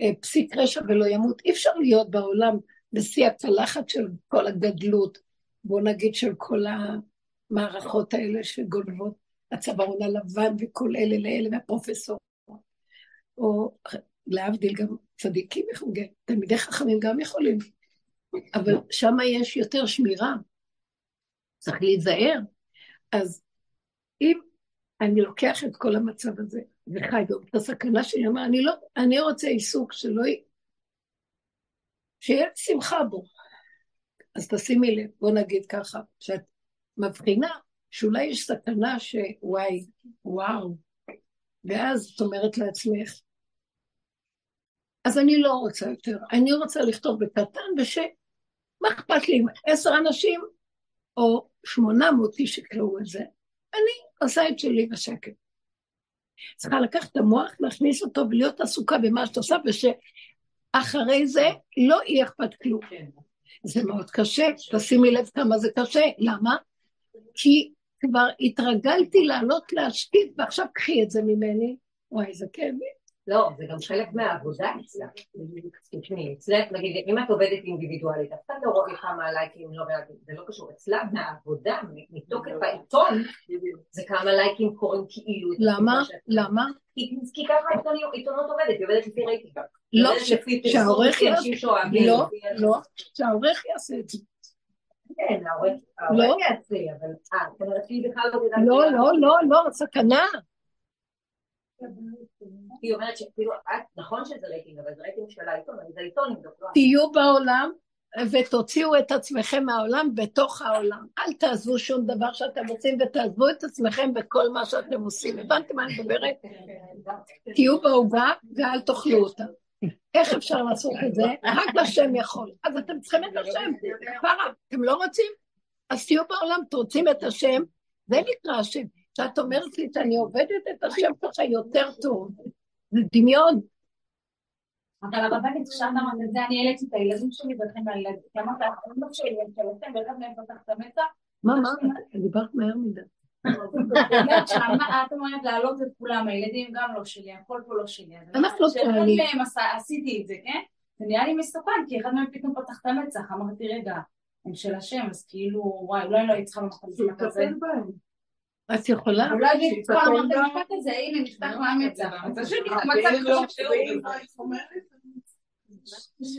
אה, פסיק רשע ולא ימות, אי אפשר להיות בעולם בשיא הצלחת של כל הגדלות, בוא נגיד של כל המערכות האלה שגונבות, הצווארון הלבן וכל אלה לאלה והפרופסור. או להבדיל גם צדיקים תלמידי חכמים גם יכולים, אבל שם יש יותר שמירה, צריך להיזהר. אז אם אני לוקח את כל המצב הזה וחי בו, את הסכנה שלי, אמר, אני לא, אני רוצה עיסוק שלא י... שיהיה שמחה בו. אז תשימי לב, בוא נגיד ככה, שאת מבחינה שאולי יש סכנה שוואי, וואו, ואז את אומרת לעצמך, אז אני לא רוצה יותר, אני רוצה לכתוב בקטן וש... מה אכפת לי אם עשר אנשים או שמונה מאות איש יקראו את זה? אני עושה את שלי בשקט. צריכה לקחת את המוח, להכניס אותו ולהיות עסוקה במה שאת עושה, ושאחרי זה לא יהיה אכפת כלום. זה מאוד קשה, תשימי לב כמה זה קשה, למה? כי כבר התרגלתי לעלות להשקיף, ועכשיו קחי את זה ממני. וואי, איזה כאבי. לא, זה גם חלק מהעבודה אצלך. תשמעי, אצלך, נגיד, אם את עובדת אינדיבידואלית, אף אחד לא רואה כמה לייקים, לא זה לא קשור. אצלך מהעבודה, מתוקף העיתון, זה כמה לייקים קורים כאילו... למה? למה? כי ככה עיתונות עובדת, היא עובדת לפי רייטינג. לא, שהעורך יעשה... לא, לא, שהעורך יעשה את זה. כן, העורך לא. יעשה, אבל... אה, זאת אומרת שהיא בכלל לא... לא, לא, לא, לא, סכנה. היא אומרת שכאילו, נכון שזה רייטינג, אבל זה רייטינג של העיתון, זה עיתון לא תהיו בעולם ותוציאו את עצמכם מהעולם בתוך העולם. אל תעזבו שום דבר שאתם עושים ותעזבו את עצמכם בכל מה שאתם עושים. הבנתם מה אני מדברת? תהיו בעוגה ואל תאכלו אותה. איך אפשר לעשות את זה? רק השם יכול. אז אתם צריכים את השם. פרה, אתם לא רוצים? אז תהיו בעולם, רוצים את השם, זה נקרא השם. שאת אומרת לי שאני עובדת את השם ככה יותר טוב. זה דמיון. אבל הרבנית, כשאת אמרת את זה, אני העליתי את הילדים שלי וכן הילדים, כי אמרת, אמא שלי, הם שלכם, ואחד מהם פתח את המצח. מה, מה? דיברת מהר מדי. את אומרת להעלות את כולם, הילדים גם לא שלי, הכל פה לא שלי. אנחנו לא טוענים. עשיתי את זה, כן? זה נראה לי מסוכן, כי אחד מהם פתאום פתח את המצח, אמרתי, רגע, הם של השם, אז כאילו, וואי, אולי לא היית צריכה לומר את זה. את יכולה? אולי לומר את המשפט הזה, הנה, נפתח מהמצח.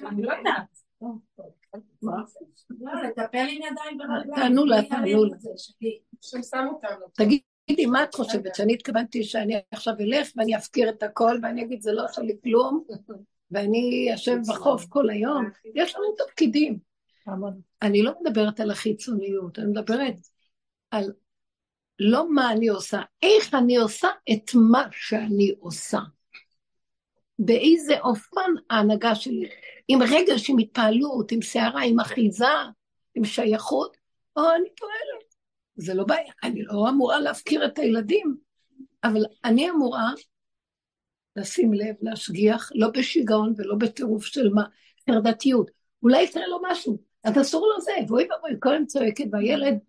אני לא יודעת. תענו לה, תענו לה. תגידי, מה את חושבת? שאני התכוונתי שאני עכשיו אלך ואני אפקיר את הכל ואני אגיד זה לא שלי כלום ואני אשב בחוף כל היום? יש לנו תפקידים. אני לא מדברת על החיצוניות, אני מדברת על לא מה אני עושה, איך אני עושה את מה שאני עושה. באיזה אופן ההנהגה שלי, עם רגש, עם התפעלות, עם סערה, עם אחיזה, עם שייכות, או אני פועלת. זה לא בעיה, אני לא אמורה להפקיר את הילדים, אבל אני אמורה לשים לב, להשגיח, לא בשיגעון ולא בטירוף של מה, חרדתיות. אולי יקרה לו משהו, אז אסור לו זה, ואוי ואבוי, כל היום צועקת, והילד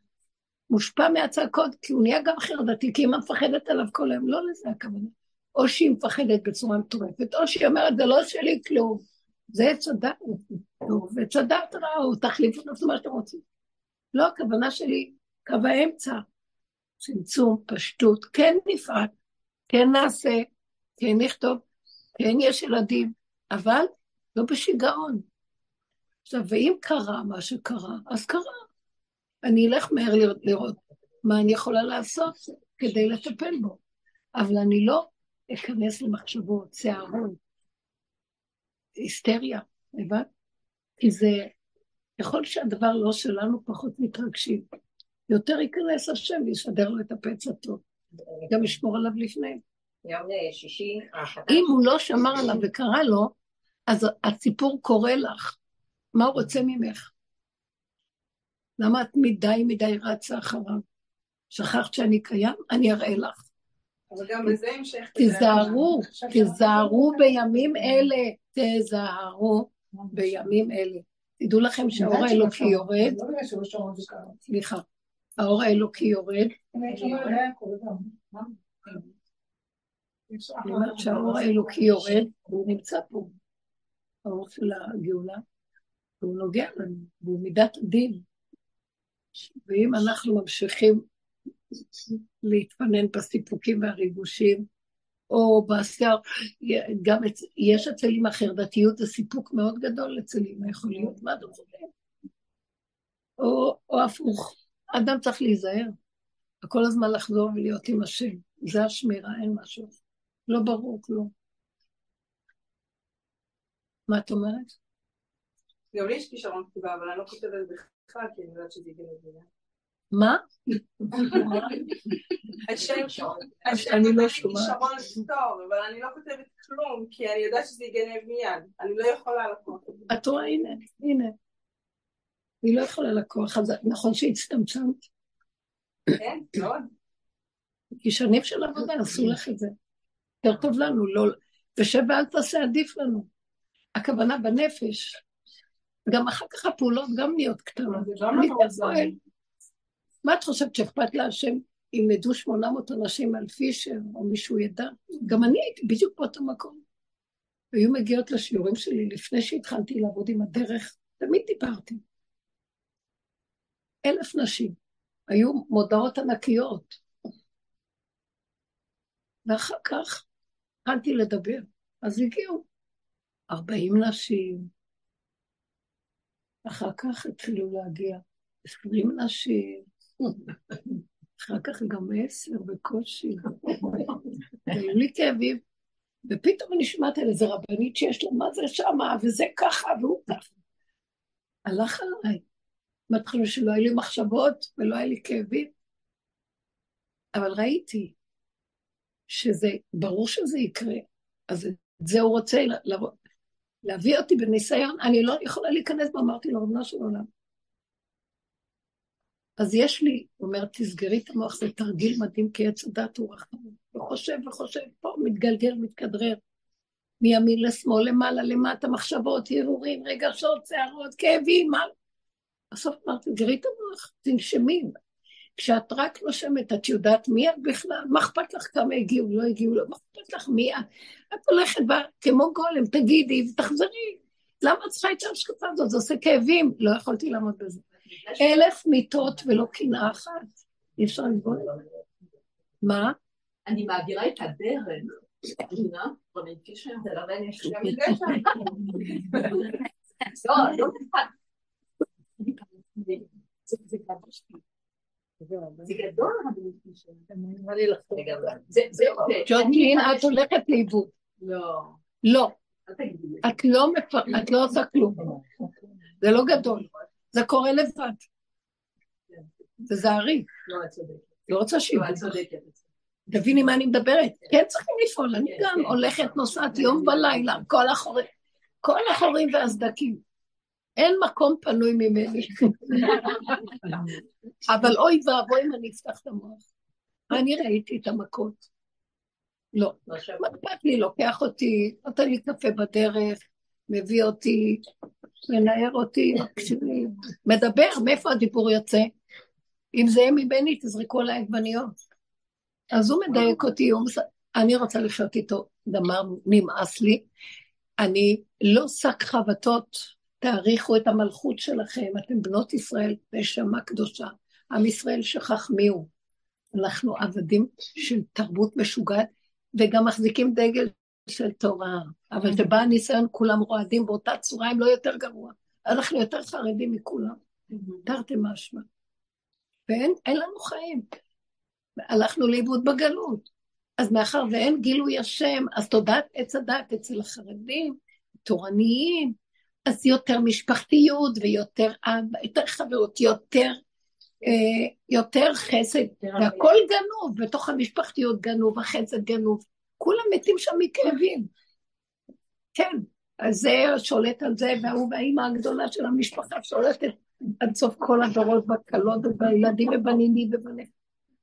מושפע מהצעקות, כי הוא נהיה גם חרדתי, כי אמא מפחדת עליו כל היום, לא לזה הכוונה. או שהיא מפחדת בצורה מטורפת, או שהיא אומרת, זה לא שלי כלום. זה עץ הדת, עץ הדת רעו, תחליפו לעשות מה שאתם רוצים. לא, הכוונה שלי, קו האמצע, צמצום, פשטות, כן נפעל, כן נעשה, כן נכתוב, כן יש ילדים, אבל לא בשיגעון. עכשיו, ואם קרה מה שקרה, אז קרה. אני אלך מהר לראות, לראות מה אני יכולה לעשות כדי לטפל בו. אבל אני לא אכנס למחשבות, שערות, היסטריה, הבנת? כי זה, ככל שהדבר לא שלנו, פחות מתרגשים. יותר ייכנס השם ויסדר לו את הפץ הטוב. גם ישמור עליו לפני. יום שישי אם הוא לא שמר עליו וקרא לו, אז הסיפור קורא לך. מה הוא רוצה ממך? למה את מדי מדי רצה אחריו? שכחת שאני קיים? אני אראה לך. אבל גם בזה המשך... תיזהרו, תיזהרו בימים אלה, תיזהרו בימים אלה. תדעו לכם שהאור האלוקי יורד, סליחה, האור האלוקי יורד, אני אומרת שהאור האלוקי יורד, והוא נמצא פה, האור של הגאולה, והוא נוגע לנו, והוא מידת הדין. ואם אנחנו ממשיכים להתפנן בסיפוקים והריגושים, או בעשייה, גם אצ... יש אצל אימא חרדתיות, זה סיפוק מאוד גדול אצל אימא יכול להיות, מה אתם חושבים? או, או הפוך, אדם צריך להיזהר, וכל הזמן לחזור ולהיות עם השם, זה השמירה, אין משהו, לא ברור כלום. מה את אומרת? גם לי יש כישרון כתיבה, אבל אני לא כותבת בכלל, כי אני יודעת שזה יגיע לזה. מה? השם אני לא שומעת. כישרון לכתוב, אבל אני לא כותבת כלום, כי אני יודעת שזה יגנב מיד. אני לא יכולה לקוח. את רואה, הנה, הנה. אני לא יכולה לקוח, נכון שהצטמצמת. כן, מאוד. כי שנים של עבודה עשו לך את זה. יותר טוב לנו, לא... ושב ואל תעשה עדיף לנו. הכוונה בנפש. גם אחר כך הפעולות גם נהיות קטנות. לא. מה את חושבת שאכפת להשם אם ידעו 800 אנשים על פישר, או מישהו ידע? גם אני הייתי בדיוק באותו מקום. היו מגיעות לשיעורים שלי לפני שהתחלתי לעבוד עם הדרך, תמיד דיברתי. אלף נשים. היו מודעות ענקיות. ואחר כך התחלתי לדבר. אז הגיעו 40 נשים, אחר כך התחילו להגיע 20 נשים, אחר כך גם עשר בקושי. היו לי כאבים, ופתאום אני שומעת על איזה רבנית שיש לה מה זה שמה, וזה ככה, והוא ככה. הלך עליי. מתחילו שלא היו לי מחשבות ולא היה לי כאבים, אבל ראיתי שזה, ברור שזה יקרה, אז את זה הוא רוצה לבוא, להביא אותי בניסיון, אני לא יכולה להיכנס בו, אמרתי לו, רבנה של עולם. אז יש לי, הוא אומר, תסגרי את המוח, זה תרגיל מדהים, כי עץ הדת הוא רחמון. וחושב וחושב, פה מתגלגל, מתכדרר. מימין לשמאל, למעלה, למטה, מחשבות, הרהורים, רגשות, שערות, כאבים, מה... בסוף אמרתי, תסגרי את המוח, תנשמי. כשאת רק נושמת, את יודעת מי את בכלל? מה אכפת לך כמה הגיעו, לא הגיעו, לא, מה אכפת לך מי את? את הולכת בה כמו גולם, תגידי ותחזרי. למה את צריכה את ההשקפה הזאת? זה עושה כאבים. לא יכולתי לעמוד בזה. אלף מיטות ולא קנאה אחת. אי אפשר לגבול. מה? אני מעבירה את הדרך. מבינה? רבי פישר. זה לא מעניין לא, לא נכון. זה גדול רבי פישר. ג'ורג'ין, את הולכת לאיבוד. לא. לא. את לא, את לא עושה כלום. זה לא גדול. זה קורה לבד. תזהרי. לא, את צודקת. לא רוצה שיהיו. לא, את צודקת. תביני מה אני מדברת. כן צריכים לפעול, אני גם הולכת, נוסעת יום ולילה, כל החורים והסדקים. אין מקום פנוי ממני. אבל אוי ואבוי אם אני אפתח את המוח. אני ראיתי את המכות. לא. מה אכפת לי? לוקח אותי, נותן לי קפה בדרך, מביא אותי, מנער אותי, מדבר, מאיפה הדיבור יוצא? אם זה יהיה מבני, תזרקו עליי עגבניות. אז הוא מדייק אותי, הוא מס... אני רוצה לחיות איתו, דמר נמאס לי. אני לא שק חבטות, תעריכו את המלכות שלכם, אתם בנות ישראל, נשמה קדושה. עם ישראל שכח מי הוא. אנחנו עבדים של תרבות משוגעת, וגם מחזיקים דגל של תורה. אבל כשבא הניסיון, כולם רועדים באותה צורה, אם לא יותר גרוע. אנחנו יותר חרדים מכולם. תרתי משמע. ואין לנו חיים. הלכנו לאיבוד בגלות. אז מאחר ואין גילוי השם, אז תודעת עץ הדת אצל החרדים, תורניים, אז יותר משפחתיות ויותר אבא, יותר חברות, יותר, אה, יותר חסד, והכל גנוב, בתוך המשפחתיות גנוב, החסד גנוב, כולם מתים שם מכאבים. כן, אז זה שולט על זה, וההוא והאימא הגדולה של המשפחה שולטת עד סוף כל הדורות בכלות ובילדים ובנינים ובניהם.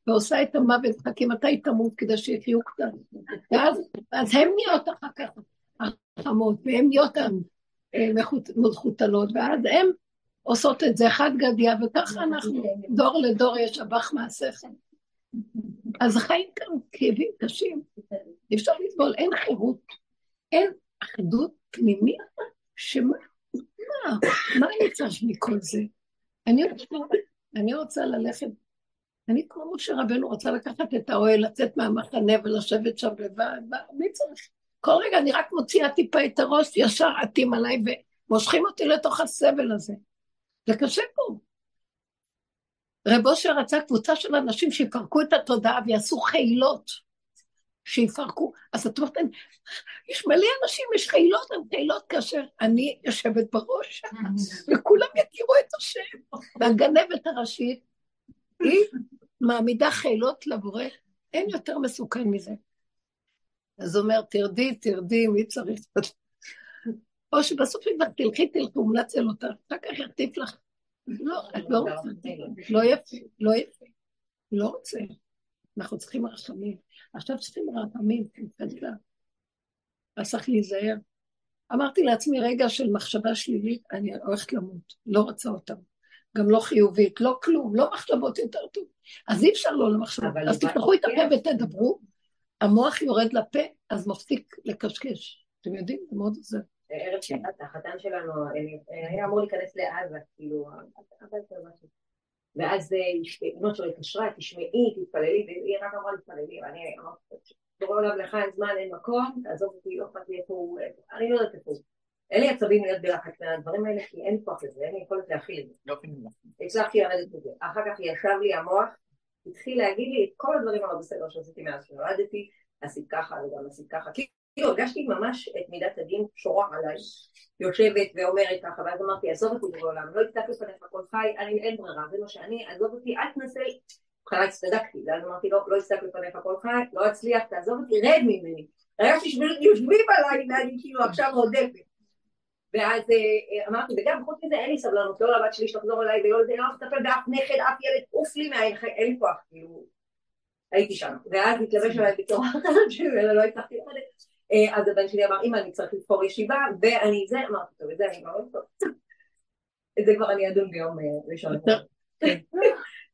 ועושה את המוות, חכי מתי תמות כדי שיחיו קצת. ואז אז הם נהיות אחר כך החמות, והן נהיות מחותלות, ואז הן עושות את זה חד גדיה, וככה אנחנו, דור לדור יש אבח מעשיך. אז החיים כאן כאבים קשים, אי אפשר לסבול, אין חירות, אין אחדות פנימית, שמה, מה, מה אני צריך מכל זה? אני רוצה, אני רוצה ללכת אני כמו משה רבנו רוצה לקחת את האוהל, לצאת מהמחנה ולשבת שם לבד, מי צריך? כל רגע אני רק מוציאה טיפה את הראש, ישר עטים עליי ומושכים אותי לתוך הסבל הזה. זה קשה פה. רב אושר רצה קבוצה של אנשים שיפרקו את התודעה ויעשו חילות, שיפרקו. אז את אומרת, יש מלא אנשים, יש חילות, הן חילות כאשר אני יושבת בראש, וכולם יכירו את השם. והגנבת הראשית היא מעמידה חילות לבורא, אין יותר מסוכן מזה. אז הוא אומר, תרדי, תרדי, מי צריך? או שבסוף אם תלכי, תלכי, הוא מנצל אותה, אחר כך יחטיף לך. לא, את לא רוצה, לא יפה, לא יפה, לא רוצה. אנחנו צריכים רחמים. עכשיו צריכים רחמים, תתפלא. אז צריך להיזהר. אמרתי לעצמי, רגע של מחשבה שלילית, אני הולכת למות, לא רוצה אותם. גם לא חיובית, לא כלום, לא מחשבות יותר טוב. אז אי אפשר לא למחשבות. אז תפתחו את הפה ותדברו, המוח יורד לפה, אז מפסיק לקשקש. אתם יודעים? זה מאוד עוזר. ערב שבת, החתן שלנו היה אמור להיכנס לעזה, כאילו, ואז אמא שלו התקשרה, תשמעי, תתפללי, והיא רק אמרה להתפללי, ואני אמרתי, בורא עולם לך אין זמן, אין מקום, תעזוב אותי, לא אכפת לי איפה הוא, אני לא יודעת איפה הוא. אין לי עצבים להיות בלחץ מהדברים האלה, כי אין כוח לזה, אין לי יכולת להכיל את זה. הצלחתי לרדת בזה. אחר כך ישב לי המוח, התחיל להגיד לי את כל הדברים הלא בסדר שעשיתי מאז שנולדתי, עשית ככה וגם עשית ככה. כאילו הרגשתי ממש את מידת הדין שורה עליי, יושבת ואומרת ככה, ואז אמרתי, עזוב אותי בעולם, לא יצטרך לפניך כל חי, אני אין ברירה, זה מה שאני, עזוב אותי, אל תנסה, בהתחלה הצטדקתי, ואז אמרתי, לא, לא יצטרך לפניך כל חי, לא אצליח, תעזוב אותי, רד ממני. הרגשתי שיושבים עליי, ואני כאילו עכשיו רודפת. ואז אה, אמרתי, וגם חוץ מזה אין לי סבלנות, לא לבת שלי שתחזור אליי ולא לזה, לא לטפל באף נכד, אף ילד, עוף לי מהעין, אין לי כוח, כאילו, הייתי שם. ואז התלבש עליי בצורה ולא הצלחתי לרדת. אה, אז הבן שלי אמר, אמא, אני צריך לבחור ישיבה, ואני זה, אמרתי, טוב, את זה אני כבר לא טוב. את זה כבר אני אדון ביום אה, ראשון.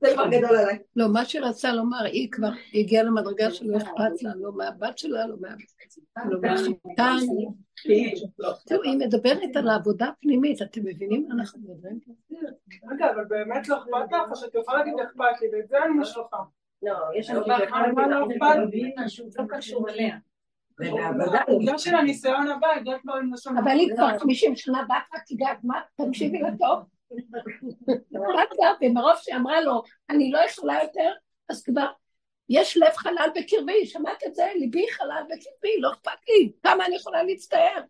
זה כבר גדול עליי. לא, מה שרצה לומר, היא כבר הגיעה למדרגה שלא אכפת לה, לא מהבת שלה, לא מהחתן. תראו, היא מדברת על העבודה הפנימית, אתם מבינים מה אנחנו מדברים? רגע, אבל באמת לא אכפת לך, או שאת יכולה להגיד אכפת לי, ואת זה אני משלוחה. לא, יש לנו... לא אכפת לי. לא קשור אליה. בגלל של הניסיון הבא, הגעת כבר עם לשון. אבל היא כבר חמישים שנה בת, את יודעת מה? תקשיבי לטוב. ומרוב שאמרה לו, אני לא יכולה יותר, אז כבר יש לב חלל בקרבי, שמעת את זה? ליבי חלל בקרבי, לא אכפת לי, כמה אני יכולה להצטער?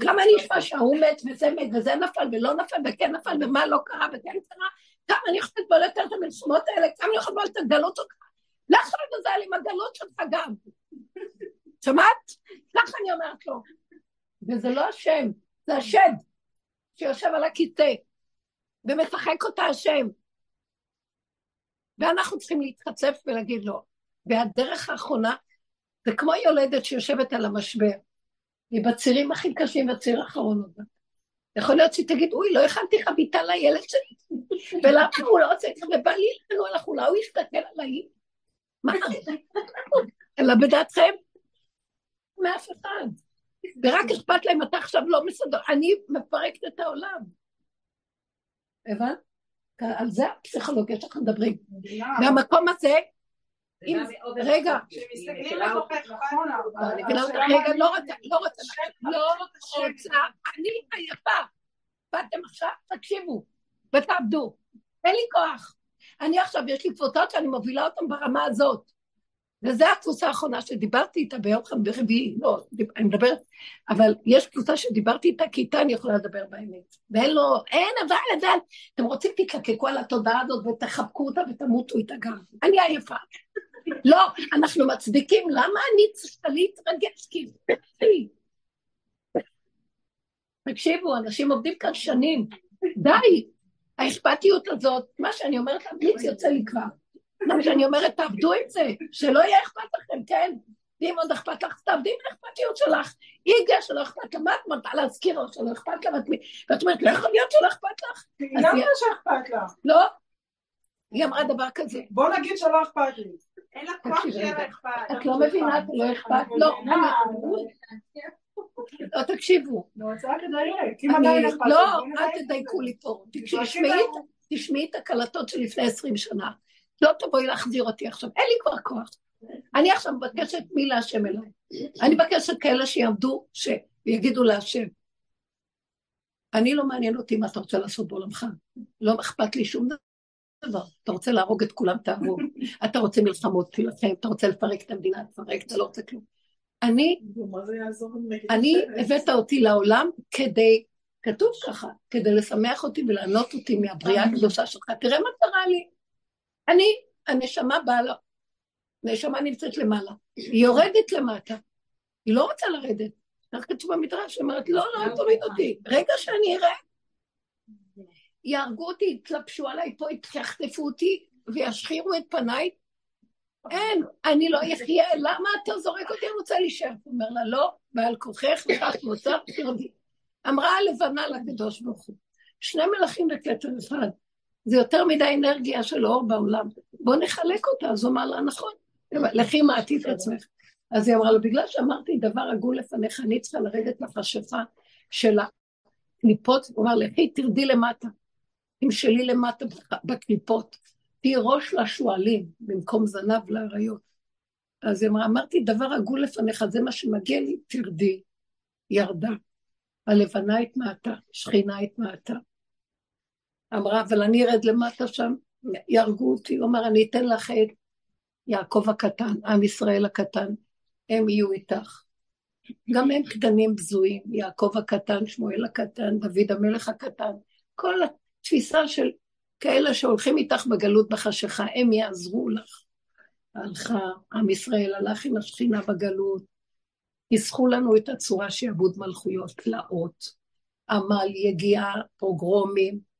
כמה אני אשמע שההוא מת וזה מת וזה נפל ולא נפל וכן נפל ומה לא קרה וכן קרה, כמה אני יכולה לטבול יותר את המלחמות האלה, כמה אני יכולה לטבול את הגלות שלך, לך לעזאזל עם הגלות שלך גם. שמעת? ככה אני אומרת לו. וזה לא השם, זה השד שיושב על הכיסא ומשחק אותה השם. ואנחנו צריכים להתחצף ולהגיד לו. והדרך האחרונה זה כמו יולדת שיושבת על המשבר. היא בצירים הכי קשים, בציר האחרון עוד. יכול להיות שהיא תגיד, אוי, לא הכנתי חביתה לילד שלי, (laughs) ולמה הוא לא רוצה זה, ובא לי לנו על החולה, הוא יסתכל עליי. מה? (laughs) אלא בדעתכם? מאף אחד. ורק אכפת להם, אתה עכשיו לא מסדר, אני מפרקת את העולם. הבנת? על זה הפסיכולוגיה שאנחנו מדברים. והמקום הזה, אם, רגע, רגע, לא רוצה, לא רוצה, לא רוצה, אני עייפה. באתם עכשיו, תקשיבו, ותעבדו. אין לי כוח. אני עכשיו, יש לי קבוצות שאני מובילה אותן ברמה הזאת. וזו הקבוצה האחרונה שדיברתי איתה ביום רביעי, לא, אני מדברת, אבל יש קבוצה שדיברתי איתה, כי איתה אני יכולה לדבר באמת. ואין לו, אין, אבל, אבל, אתם רוצים תתלקקו על התודעה הזאת ותחבקו אותה ותמותו איתה גם. אני עייפה. (laughs) לא, אנחנו מצדיקים, למה אני צריכה להתרגש? כי... תקשיבו, אנשים עובדים כאן שנים, די, האכפתיות הזאת, מה שאני אומרת להמליץ יוצא לי כבר. מה שאני אומרת, תעבדו עם זה, שלא יהיה אכפת לכם, כן? ואם עוד אכפת לך, תעבדי עם האכפתיות שלך. היא הגיעה שלא אכפת לה, מה את מרתה להזכיר לו שלא אכפת לה? ואת אומרת, לא יכול להיות שלא אכפת לך. למה שאכפת לה? לא. היא אמרה דבר כזה. בוא נגיד שלא אכפת לי. אין לה כוח שיהיה לה אכפת. את לא מבינה, את לא אכפת? לא. לא, תקשיבו. לא, אל תדייקו לי פה. תשמעי את הקלטות של לפני עשרים שנה. לא תבואי להחזיר אותי עכשיו, אין לי כבר כוח. אני עכשיו מבקשת מי להשם אליי. אני מבקשת כאלה שיעמדו, שיגידו להשם. אני לא מעניין אותי מה אתה רוצה לעשות בעולמך. לא אכפת לי שום דבר. אתה רוצה להרוג את כולם, תהרוג. אתה רוצה מלחמות, תילחם. אתה רוצה לפרק את המדינה, תפרק, אתה לא רוצה כלום. אני, אני הבאת אותי לעולם כדי, כתוב ככה, כדי לשמח אותי ולענות אותי מהבריאה הקדושה שלך. תראה מה קרה לי. אני, הנשמה באה לה, הנשמה נמצאת למעלה, היא יורדת למטה, היא לא רוצה לרדת. כך כתוב במדרש, היא אומרת, לא, לא, אל תוריד אותי, רגע שאני אראה. יהרגו אותי, יתלבשו עליי פה, יחטפו אותי וישחירו את פניי. אין, אני לא אחיה, למה אתה זורק אותי? אני רוצה להישאר. הוא אומר לה, לא, בעל כוחך, וכך מוצר, תרדי. אמרה הלבנה לקדוש ברוך הוא, שני מלכים בכתר אחד. זה יותר מדי אנרגיה של אור בעולם. בואו נחלק אותה. אז הוא אמר לה, נכון, לכי מעטי את עצמך. אז היא אמרה לו, בגלל שאמרתי דבר עגול לפניך, אני צריכה לרדת לחשיכה של הקליפות, הוא אמר, לכי תרדי למטה, תמשלי למטה בקליפות, תהיי ראש לשועלים במקום זנב לאריות. אז היא אמרה, אמרתי דבר עגול לפניך, זה מה שמגיע לי, תרדי. ירדה. הלבנה התמעטה, שכינה התמעטה. אמרה, אבל אני ארד למטה שם, יהרגו אותי. הוא אמר, אני אתן לך את יעקב הקטן, עם ישראל הקטן, הם יהיו איתך. גם הם קטנים בזויים, יעקב הקטן, שמואל הקטן, דוד המלך הקטן, כל התפיסה של כאלה שהולכים איתך בגלות בחשיכה, הם יעזרו לך. הלכה, עם ישראל הלך עם השכינה בגלות, ניסחו לנו את הצורה שעבוד מלכויות, תלאות, עמל, יגיעה, פוגרומים,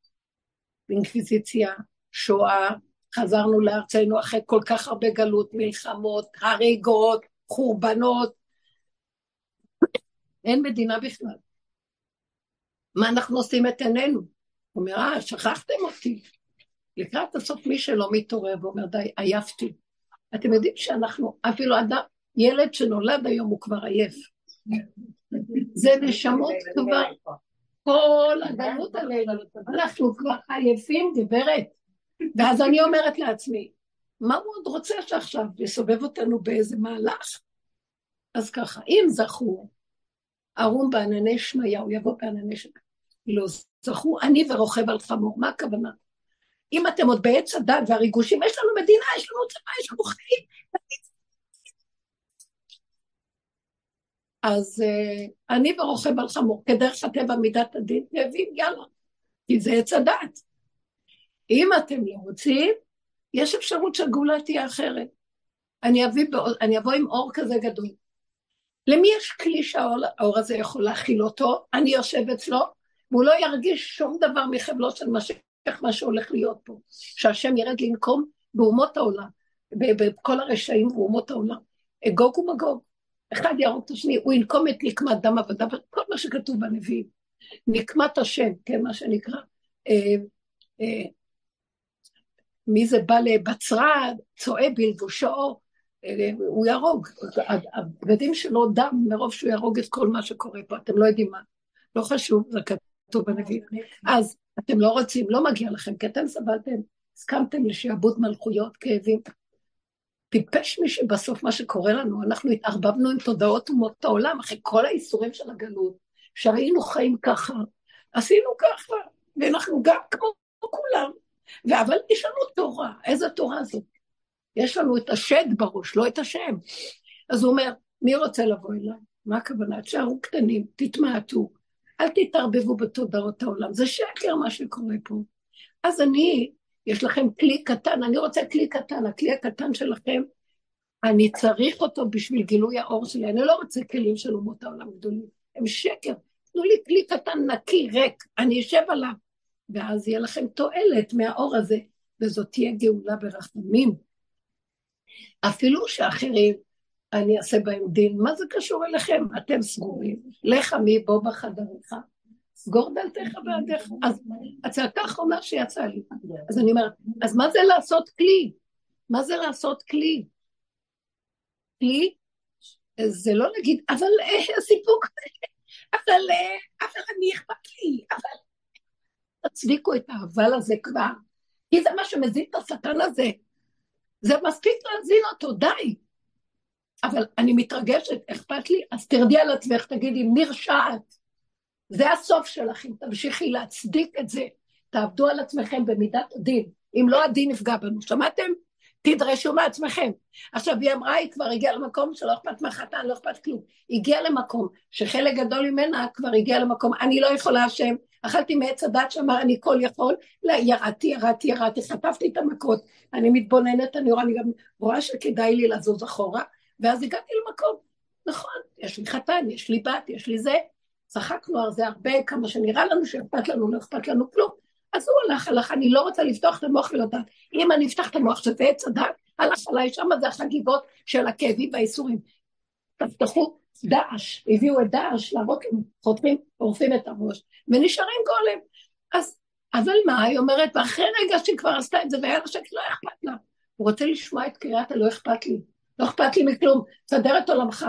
אינקוויזיציה, שואה, חזרנו לארצנו אחרי כל כך הרבה גלות, מלחמות, הריגות, חורבנות. אין מדינה בכלל. מה אנחנו עושים את עינינו? הוא אומר, אה, שכחתם אותי. לקראת הסוף מי שלא מתעורר ואומר, די, עייפתי. אתם יודעים שאנחנו, אפילו אדם, ילד שנולד היום הוא כבר עייף. זה נשמות כבר, כל הגלות עלינו, אנחנו כבר עייפים גברת. ואז אני אומרת לעצמי, מה הוא עוד רוצה שעכשיו יסובב אותנו באיזה מהלך? אז ככה, אם זכו, ערום בענני שמעיהו, יבוא בענני שמעיהו, לא זכו, אני ורוכב על חמור, מה הכוונה? אם אתם עוד בעץ הדת והריגושים, יש לנו מדינה, יש לנו צבא, יש לנו חיים. אז uh, אני ורוכב על חמור, כדרך הטבע מידת הדין, והבין, יאללה, כי זה עץ הדת. אם אתם לא רוצים, יש אפשרות שהגאולה תהיה אחרת. אני, אביא, אני אבוא עם אור כזה גדול. למי יש כלי שהאור הזה יכול להכיל אותו? אני יושב אצלו, והוא לא ירגיש שום דבר מחבלו של משיח, מה שהולך להיות פה. שהשם ירד לנקום באומות העולם, בכל הרשעים באומות העולם. אגוג ומגוג. אחד יהרוג את השני, הוא ינקום את נקמת דם עבדה, כל מה שכתוב בנביאים. נקמת השם, כן, מה שנקרא. אה, אה, מי זה בא לבצרה, צועה בלבושו, אה, הוא יהרוג. הבגדים שלו דם מרוב שהוא יהרוג את כל מה שקורה פה, אתם לא יודעים מה. לא חשוב, זה כתוב בנביא. אז אתם לא רוצים, לא מגיע לכם, כי אתם סבלתם, הסכמתם לשעבוד מלכויות, כאבים. טיפש מי שבסוף מה שקורה לנו, אנחנו התערבבנו עם תודעות אומות העולם, אחרי כל האיסורים של הגלות, שהיינו חיים ככה, עשינו ככה, ואנחנו גם כמו כולם, אבל יש לנו תורה, איזה תורה זאת? יש לנו את השד בראש, לא את השם. אז הוא אומר, מי רוצה לבוא אליי? מה הכוונה? תשארו קטנים, תתמעטו, אל תתערבבו בתודעות העולם, זה שקר מה שקורה פה. אז אני, יש לכם כלי קטן, אני רוצה כלי קטן, הכלי הקטן שלכם, אני צריך אותו בשביל גילוי האור שלי, אני לא רוצה כלים של אומות העולם גדולים, הם שקר. תנו לי כלי קטן נקי, ריק, אני אשב עליו, ואז יהיה לכם תועלת מהאור הזה, וזאת תהיה גאולה ברחמים. אפילו שאחרים, אני אעשה בהם דין, מה זה קשור אליכם? אתם סגורים, לך מי בוא בחדריך, סגור דלתך בעדיך. אז הצעקה האחרונה שיצאה לי. אז אני אומרת, אז מה זה לעשות כלי? מה זה לעשות כלי? כלי זה לא להגיד, אבל אה, הסיפוק, אבל, אה, אבל אני אכפת לי, אבל תצדיקו את האבל הזה כבר, כי זה מה שמזין את השטן הזה. זה מספיק להזין אותו, די. אבל אני מתרגשת, אכפת לי, אז תרדי על עצמך, תגידי, נרשעת. זה הסוף שלך, אם תמשיכי להצדיק את זה. תעבדו על עצמכם במידת הדין. אם לא, הדין יפגע בנו. שמעתם? תדרשו מעצמכם. עכשיו, היא אמרה, היא כבר הגיעה למקום שלא אכפת מהחתן, לא אכפת כלום. הגיעה למקום שחלק גדול ממנה כבר הגיע למקום, אני לא יכולה השם, אכלתי מעץ הדת שאמר אני כל יכול, לא, ירדתי, ירדתי, ירדתי, חטפתי את המכות, אני מתבוננת, אני רואה, אני גם רואה שכדאי לי לזוז אחורה, ואז הגעתי למקום, נכון, יש לי חתן, יש לי בת, יש לי זה, צחקנו על זה הרבה, כמה שנראה לנו שאכפת לנו, לא אכפת לנו כלום, אז הוא הלך, הלך, אני לא רוצה לפתוח את המוח ולדעת. אם אני אפתח את המוח שזה עץ הדת, הלך עליי, שם זה החגיגות של הכאבים והאיסורים. תפתחו דאעש, הביאו את דאעש להרוג, חותכים, עורפים את הראש, ונשארים גולם. אז, אבל מה, היא אומרת, ואחרי רגע שהיא כבר עשתה את זה והיה לה שקט, לא אכפת לה. הוא רוצה לשמוע את קריאת הלא אכפת לי. לא אכפת לי מכלום, תסדר את עולמך.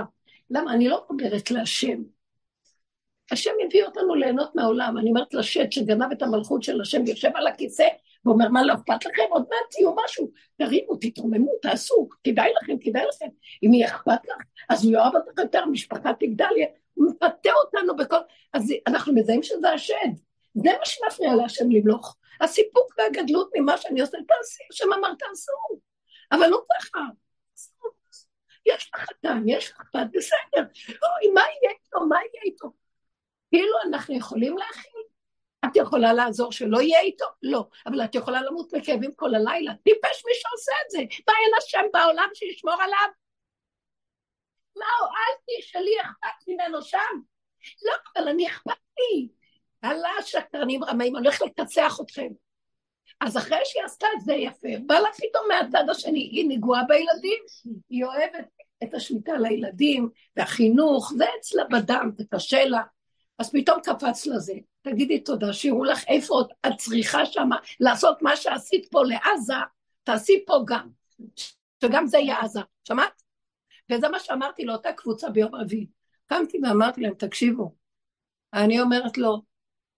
למה? אני לא אומרת להשם. השם הביא אותנו ליהנות מהעולם. אני אומרת לשט שגנב את המלכות של השם, יושב על הכיסא, ואומר, מה לא אכפת לכם? עוד מעט תהיו משהו. תרימו, תתרוממו, תעשו, כדאי לכם, כדאי לכם. אם יהיה אכפת לך, אז הוא יאהב אותך יותר, המשפחה תגדל, הוא מפתה אותנו בכל... אז אנחנו מזהים שזה השד. זה מה שמפריע להשם למלוך. הסיפוק והגדלות ממה שאני עושה, תעשי, השם אמר תעשו. אבל לא ככה. יש לך חתן, יש לך בת, בסדר. אוי, מה יהיה איתו? מה יהיה איתו? כאילו אנחנו יכולים להכיל. את יכולה לעזור שלא יהיה איתו? לא. אבל את יכולה למות מכאבים כל הלילה. טיפש מי שעושה את זה. מה אין השם בעולם שישמור עליו? מה, אל תשאלי אכפת ממנו שם. לא, אבל אני אכפת לי. הלאה שקרנים רמאים, אני הולך לכסח אתכם. אז אחרי שהיא עשתה את זה יפה, בא לה פתאום מהצד השני, היא נגועה בילדים, היא אוהבת את השליטה לילדים, והחינוך, זה אצלה בדם, זה קשה לה. אז פתאום קפץ לזה, תגידי תודה, שיראו לך איפה את צריכה שם לעשות מה שעשית פה לעזה, תעשי פה גם, שגם זה יהיה עזה, שמעת? וזה מה שאמרתי לאותה קבוצה ביום רביעי. קמתי ואמרתי להם, תקשיבו, אני אומרת לו,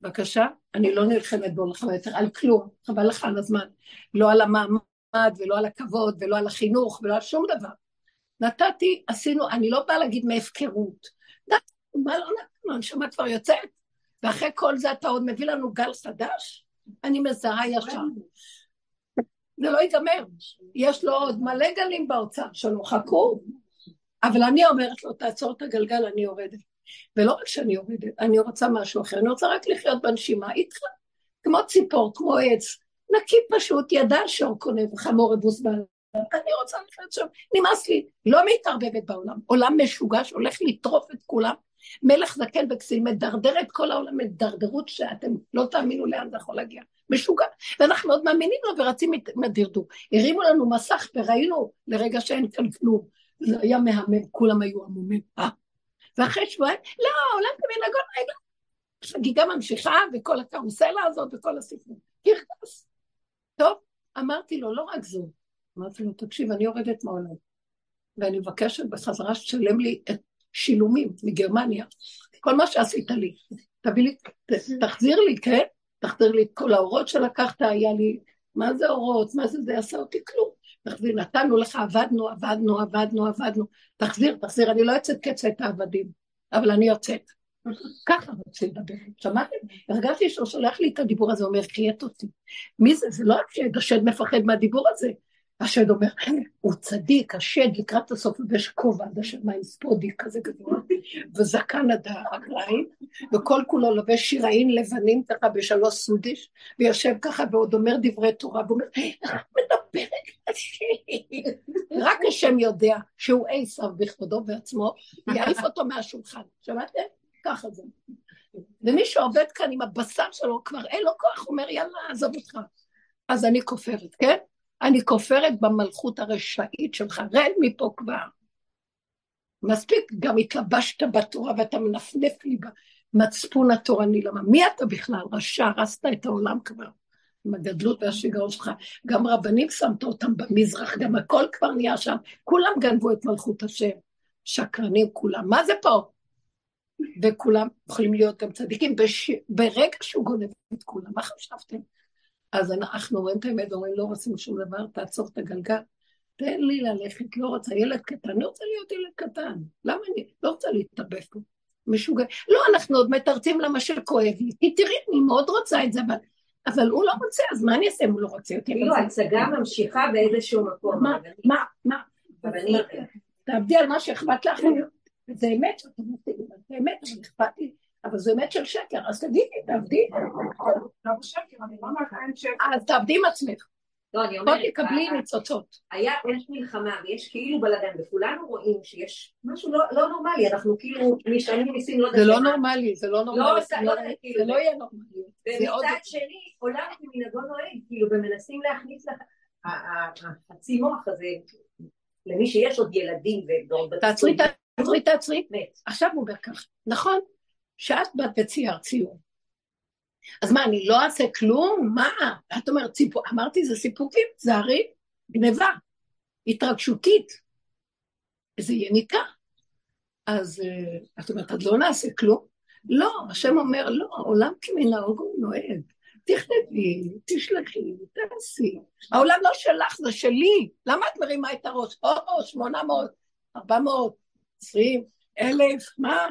בבקשה, אני לא נלחמת בו לך יותר, על כלום, חבל לך על הזמן. לא על המעמד ולא על הכבוד ולא על החינוך ולא על שום דבר. נתתי, עשינו, אני לא באה להגיד מהפקרות. מה לא נתנו, הנשמה כבר יוצאת, ואחרי כל זה אתה עוד מביא לנו גל חדש? אני מזהה ישר. זה לא ייגמר. יש לו עוד מלא גלים באוצר שלו, חכו. אבל אני אומרת לו, תעצור את הגלגל, אני יורדת. ולא רק שאני יורדת, אני רוצה משהו אחר, אני רוצה רק לחיות בנשימה איתך, כמו ציפור, כמו עץ, נקי פשוט, ידע שור קונה וחמור אבוס בעולם. אני רוצה לחיות שם, נמאס לי, לא מתערבבת בעולם, עולם משוגע שהולך לטרוף את כולם, מלך זקן וכסיל מדרדר את כל העולם, מדרדרות שאתם לא תאמינו לאן זה יכול להגיע, משוגע, ואנחנו עוד מאמינים לו ורצים עם הדרדור. הרימו לנו מסך וראינו לרגע שאין כאן כלום, זה היה מהמם, כולם היו עמומים, אה? ואחרי שבועיים, לא, עולם כמנהגו רגע. חגיגה ממשיכה, וכל הקרוסלה הזאת, וכל הסיפור. קרקס. טוב, אמרתי לו, לא רק זו, אמרתי לו, תקשיב, אני יורדת מהעולם, ואני מבקשת בחזרה שתשלם לי את שילומים מגרמניה, כל מה שעשית לי. תביא לי, תחזיר לי, כן? תחזיר לי את כל האורות שלקחת, היה לי, מה זה אורות, מה זה זה, עשה אותי כלום. תחזיר, נתנו לך, עבדנו, עבדנו, עבדנו, עבדנו, תחזיר, תחזיר, אני לא יוצאת קצה את העבדים, אבל אני יוצאת. ככה רוצה לדבר, שמעתם? הרגשתי שהוא שולח לי את הדיבור הזה, אומר, חיית אותי. מי זה? זה לא רק שהשד מפחד מהדיבור הזה, השד אומר, הוא צדיק, השד לקראת הסוף לובש כובע עד השמיים, ספודי כזה גדול, וזקן עד הרגליים, וכל כולו לובש שיראין לבנים ככה בשלוש סודיש, ויושב ככה ועוד אומר דברי תורה, ואומר, איך את מדברת רק השם יודע שהוא עשיו בכבודו בעצמו, יעיף אותו מהשולחן, שמעתם? ככה זה. ומי שעובד כאן עם הבשר שלו, כבר אין לו כוח, אומר, יאללה, עזוב אותך. אז אני כופרת, כן? אני כופרת במלכות הרשעית שלך, רד מפה כבר. מספיק, גם התלבשת בתורה ואתה מנפנף לי במצפון התורני, למה? מי אתה בכלל? רשע, הרסת את העולם כבר. עם הגדלות והשיגעון שלך. גם רבנים שמת אותם במזרח, גם הכל כבר נהיה שם. כולם גנבו את מלכות השם. שקרנים כולם. מה זה פה? וכולם יכולים להיות גם צדיקים. בש... ברגע שהוא גונב את כולם, מה חשבתם? אז אנחנו רואים את האמת ואומרים, לא רוצים שום דבר, תעצור את הגלגל. תן לי ללכת, לא רוצה, ילד קטן, אני רוצה להיות ילד קטן. למה אני לא רוצה להתאבק פה? משוגע. לא, אנחנו עוד מתרצים למה שכואב לי. כי תראי, אני מאוד רוצה את זה, אבל, אבל הוא לא רוצה, אז מה אני אעשה אם הוא לא רוצה אותי? כאילו הצגה ממשיכה באיזשהו מקום. מה, מה, מה? תעבדי על מה שאכפת לך. זה אמת זה אמת, אבל אכפת לי. אבל זו אמת של שקר, אז תגידי, תעבדי. לא בשקר, אני לא אומרת אין שקר. אז תעבדי עם עצמך. לא, אני אומרת, בואי תקבלי ניצוצות. היה, יש מלחמה ויש כאילו בלאגן, וכולנו רואים שיש משהו לא, לא נורמלי, אנחנו כאילו משלמים מיסים לא זה לא נורמלי, זה לא נורמלי. לא, זה לא, לא- כאילו, זה לא יהיה נורמלי. ומצד שני, עולם כמנהגו נוהג, כאילו, ומנסים להכניס לך, ה- ה- החצי מוח הזה, למי שיש עוד ילדים ועוד... תעצרי, תעצרי, תעצרי. עכשיו הוא אומר כך, נכון, שאת באת וציירת ציור, אז מה, אני לא אעשה כלום? מה? את אומרת, ציפור, אמרתי, זה סיפוקים, זה הרי גניבה, התרגשותית. איזה יניקה. אז אה, את אומרת, אז לא נעשה כלום? לא, השם אומר, לא, עולם כמנהוג הוא נוהג. תכתבי, תשלחי, תעשי. העולם לא שלך, זה שלי. למה את מרימה את הראש? או, שמונה מאות, ארבע מאות, עשרים, אלף, מה?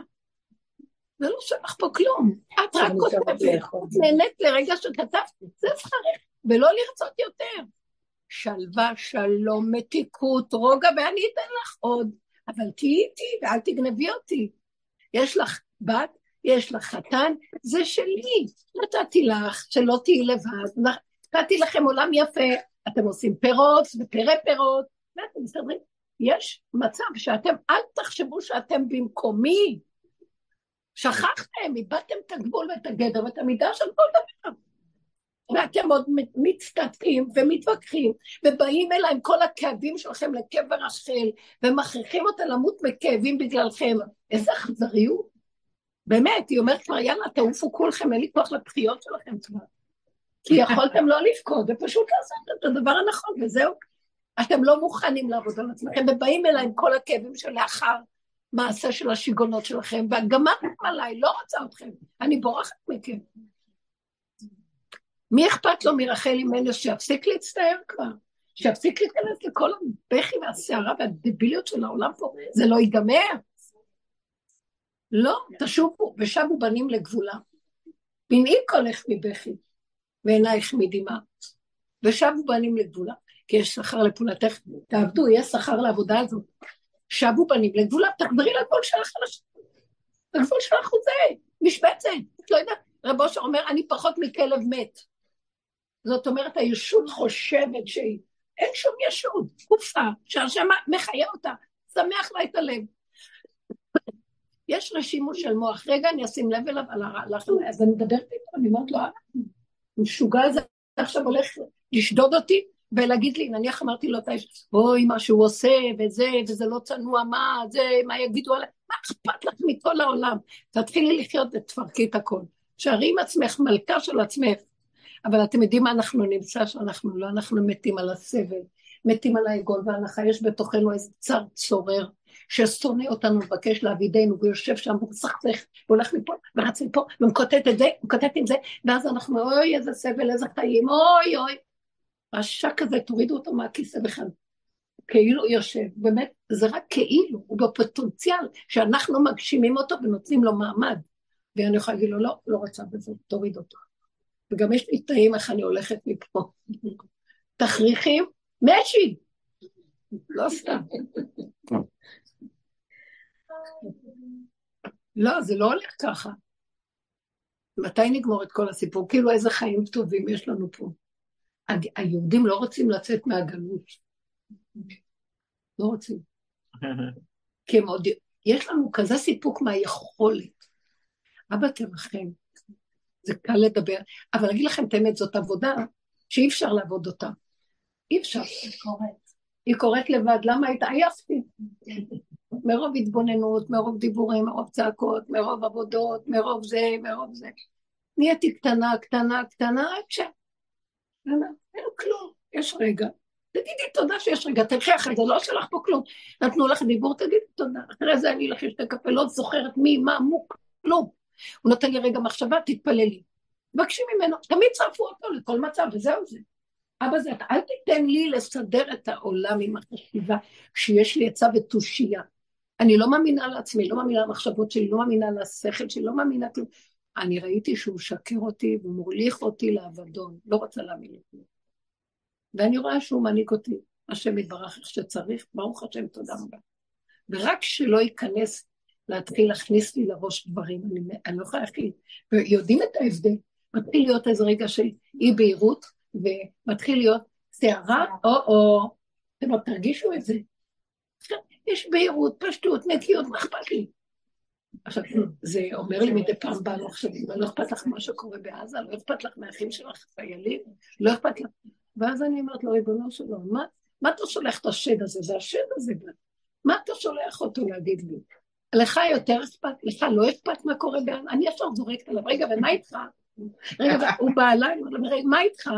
זה לא שלך פה כלום. את רק כותבת, נהנית לרגע שכתבת, זה שכרך, ולא לרצות יותר. שלווה, שלום, מתיקות, רוגע, ואני אתן לך עוד. אבל תהיי איתי ואל תגנבי אותי. יש לך בת, יש לך חתן, זה שלי. נתתי לך, שלא תהיי לבד. נתתי לכם עולם יפה, אתם עושים פירות ופרי פירות, ואתם מסתדרים. יש מצב שאתם, אל תחשבו שאתם במקומי. שכחתם, איבדתם את הגבול ואת הגדר ואת המידה של כל דבר. ואתם עוד מצטדקים ומתווכחים, ובאים אליי עם כל הכאבים שלכם לקבר רחל, ומכריחים אותה למות מכאבים בגללכם. איזה אכזריות. באמת, היא אומרת כבר, יאללה, תעופו כולכם, אין לי כוח לבחיות שלכם כבר. כי יכולתם לא לבכות, ופשוט לעשות את הדבר הנכון, וזהו. אתם לא מוכנים לעבוד על עצמכם, ובאים אליי עם כל הכאבים שלאחר מעשה של השיגונות שלכם, והגמרתם עליי, לא רוצה אתכם, אני בורחת מכם. מי אכפת לו מרחל אימנו שיפסיק להצטער כבר? שיפסיק להיכנס לכל הבכי והסערה והדביליות של העולם פה, זה לא ייגמר. לא, תשובו, ושבו בנים לגבולה. מנעי קולך מבכי, ועינייך מדמעה. ושבו בנים לגבולה, כי יש שכר לפעולתך, תעבדו, יש שכר לעבודה הזאת. שבו בנים לגבולה, תחזרי לגבול שלך על השם. הגבול שלך הוא זה, משבצת, את לא יודעת. רב אושר אומר, אני פחות מכלב מת. זאת אומרת, הישות חושבת שהיא, אין שום ישות, גופה, שהשם מחיה אותה, שמח לה את הלב. יש רשימות של מוח, רגע אני אשים לב אליו אז אני מדברת איתו, אני אומרת לו, אה, משוגע הזה עכשיו הולך לשדוד אותי, ולהגיד לי, נניח אמרתי לו, אוי, מה שהוא עושה, וזה, וזה לא צנוע, מה, זה, מה יגידו עליי, מה אכפת לך מכל העולם? תתחילי לחיות ותפרקי את הכל. שערי עם עצמך, מלכה של עצמך. אבל אתם יודעים מה אנחנו נמצא שאנחנו לא, אנחנו מתים על הסבל, מתים על העגול והנחה, יש בתוכנו איזה צר צורר, ששונא אותנו, מבקש לעבידנו, ויושב שם, ומסכסך, והולך מפה, ורץ מפה, ומקוטט את זה, מקוטט עם זה, ואז אנחנו, אוי, איזה סבל, איזה חיים, אוי, אוי. רשע כזה, תורידו אותו מהכיסא בכלל. כאילו יושב, באמת, זה רק כאילו, הוא בפוטנציאל שאנחנו מגשימים אותו ונותנים לו מעמד. ואני יכולה להגיד לו, לא, לא רוצה בזה, תוריד אותו. וגם יש לי תאים איך אני הולכת מפה. תכריכים, משי. לא סתם. לא, זה לא הולך ככה. מתי נגמור את כל הסיפור? כאילו איזה חיים טובים יש לנו פה. היהודים לא רוצים לצאת מהגלות. לא רוצים. (laughs) כי הם עוד... יש לנו כזה סיפוק מהיכולת. אבא תרחם, זה קל לדבר, אבל אגיד לכם את האמת, זאת עבודה שאי אפשר לעבוד אותה. אי אפשר. היא קורית. היא קורית לבד, למה היית עייפתי? מרוב התבוננות, מרוב דיבורים, מרוב צעקות, מרוב עבודות, מרוב זה, מרוב זה. נהייתי קטנה, קטנה, קטנה, עד ש... אין כלום, יש רגע. תגידי תודה שיש רגע, תלכי אחרי זה, לא שלח פה כלום. נתנו לך דיבור, תגידי תודה. אחרי זה אני אלך לשתי קפה, לא זוכרת מי, מה, מו, כלום. הוא נותן לי רגע מחשבה, תתפללי. מבקשים ממנו, תמיד צרפו אותו לכל מצב, וזהו זה. אבא זה, אל תיתן לי לסדר את העולם עם החשיבה, כשיש לי עצה ותושייה. אני לא מאמינה לעצמי, לא מאמינה למחשבות שלי, לא מאמינה לשכל שלי, לא מאמינה כלום. אני ראיתי שהוא משקר אותי ומוליך אותי לאבדון, לא רוצה להאמין לכלום. ואני רואה שהוא מעניק אותי, השם יתברך איך שצריך, ברוך השם, תודה רבה. ורק שלא ייכנס להתחיל להכניס לי לראש דברים, אני, אני לא יכולה להכניס, ויודעים את ההבדל, מתחיל להיות איזה רגע של אי בהירות, ומתחיל להיות סערה, או-או, אתם לא תרגישו את זה. יש בהירות, פשטות, נקיות, מה אכפת לי? עכשיו, זה אומר לי מדי פעם בא לו עכשיו, לא אכפת לך מה שקורה בעזה, לא אכפת לך מהאחים שלך, חיילים, לא אכפת לך. ואז אני אומרת לו, ריבונו שלו, מה, מה אתה שולח את השד הזה? זה השד הזה. מה אתה שולח אותו להגיד לי? לך יותר אכפת, לך לא אכפת מה קורה בעזה? אני ישר זורקת עליו, רגע, ומה איתך? רגע, הוא בא אליי, מה איתך?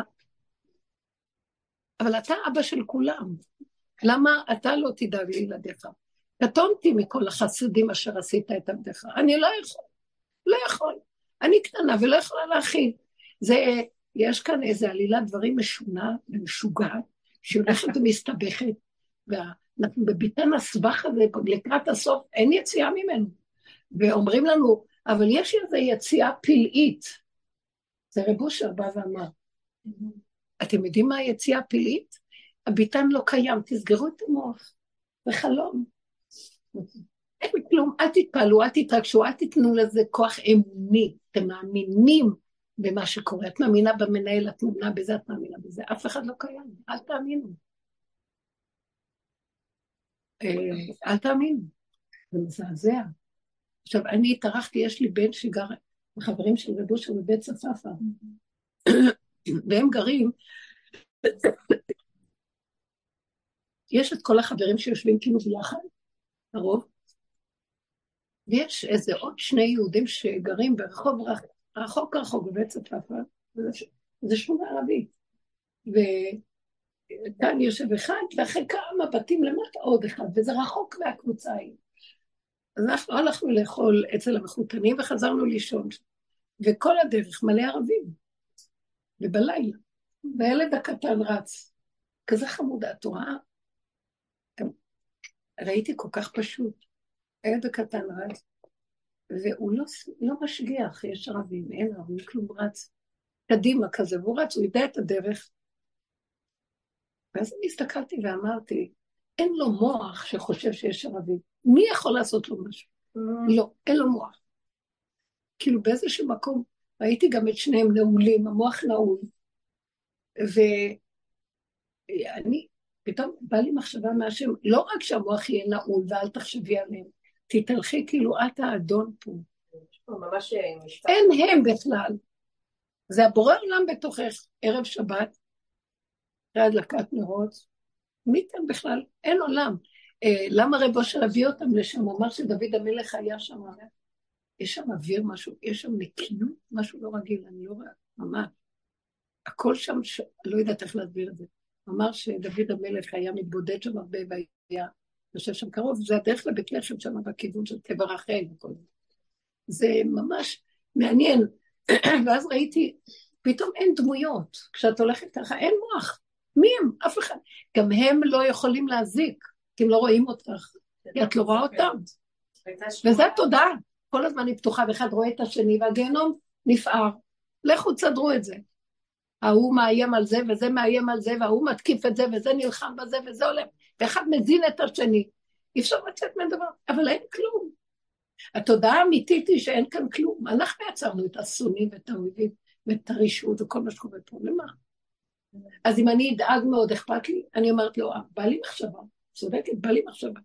אבל אתה אבא של כולם. למה אתה לא תדאג לילדיך? קטונתי מכל החסדים אשר עשית את עבדך. אני לא יכול, לא יכול. אני קטנה ולא יכולה להכין. זה, יש כאן איזו עלילת דברים משונה ומשוגעת, שהולכת (laughs) ומסתבכת, ואנחנו בביתן הסבך הזה, לקראת הסוף, אין יציאה ממנו. ואומרים לנו, אבל יש איזו יציאה פלאית. זה רב אושר בא ואמר. אתם יודעים מה היציאה הפלאית? הביתן לא קיים, תסגרו את המוח. זה חלום. אין כלום, אל תתפעלו, אל תתרגשו, אל תיתנו לזה כוח אמוני. אתם מאמינים במה שקורה. את מאמינה במנהל, את מאמינה בזה, את מאמינה בזה. אף אחד לא קיים, אל תאמינו. אה, אל תאמינו. זה מזעזע. עכשיו, אני התארחתי, יש לי בן שגר, חברים של רבושר בבית צפאפא, (coughs) והם גרים, (coughs) יש את כל החברים שיושבים כאילו ביחד, הרוב, ויש איזה עוד שני יהודים שגרים ברחוב רחוק רחוק בבית צפאפא, זה שכונה ערבית. וכאן יושב אחד, ואחרי כמה בתים למטה עוד אחד, וזה רחוק מהקבוצה ההיא. אז אנחנו הלכנו לאכול אצל המחותנים וחזרנו לישון. וכל הדרך מלא ערבים. ובלילה. והילד הקטן רץ. כזה חמוד, את רואה? ראיתי כל כך פשוט. הילד הקטן רץ, והוא לא, לא משגיח, יש ערבים, אין ערבים, כלום רץ קדימה כזה, והוא רץ, הוא יודע את הדרך. ואז אני הסתכלתי ואמרתי, אין לו מוח שחושב שיש ערבים. מי יכול לעשות לו משהו? Mm. לא, אין לו מוח. כאילו באיזשהו מקום ראיתי גם את שניהם נעולים, המוח נעול. ואני, פתאום בא לי מחשבה מהשם, לא רק שהמוח יהיה נעול ואל תחשבי עליהם, תתהלכי כאילו את האדון פה. ממש אה. אין הם בכלל. זה הבורא עולם בתוכך, ערב שבת, אחרי הדלקת נרות. מי כאן בכלל? אין עולם. אה, למה רב אושר הביא אותם לשם? הוא אמר שדוד המלך היה שם. יש שם אוויר משהו, יש שם נקיות, משהו לא רגיל, אני לא רואה, ממש. הכל שם, ש... לא יודעת איך להסביר את זה. אמר שדוד המלך היה מתבודד שם הרבה והיה יושב שם קרוב, זה הדרך לבית לחם שם בכיוון של קבר רחל וכל זה. זה ממש מעניין. (clears throat) ואז ראיתי, פתאום אין דמויות. כשאת הולכת ככה, אין מוח. מי הם? אף אחד. גם הם לא יכולים להזיק, כי הם לא רואים אותך, כי את לא רואה אותם. וזה התודעה. כל הזמן היא פתוחה, ואחד רואה את השני, והגיהנום נפער. לכו תסדרו את זה. ההוא מאיים על זה, וזה מאיים על זה, וההוא מתקיף את זה, וזה נלחם בזה, וזה עולה, ואחד מזין את השני. אי אפשר לצאת מהדבר, אבל אין כלום. התודעה האמיתית היא שאין כאן כלום. אנחנו יצרנו את השונאים ואת האויבים ואת הרשעות וכל מה שקורה פה, למה? אז אם אני אדאג מאוד, אכפת לי? אני אומרת לו, בא לי מחשבה, צודקת, בא לי מחשבה.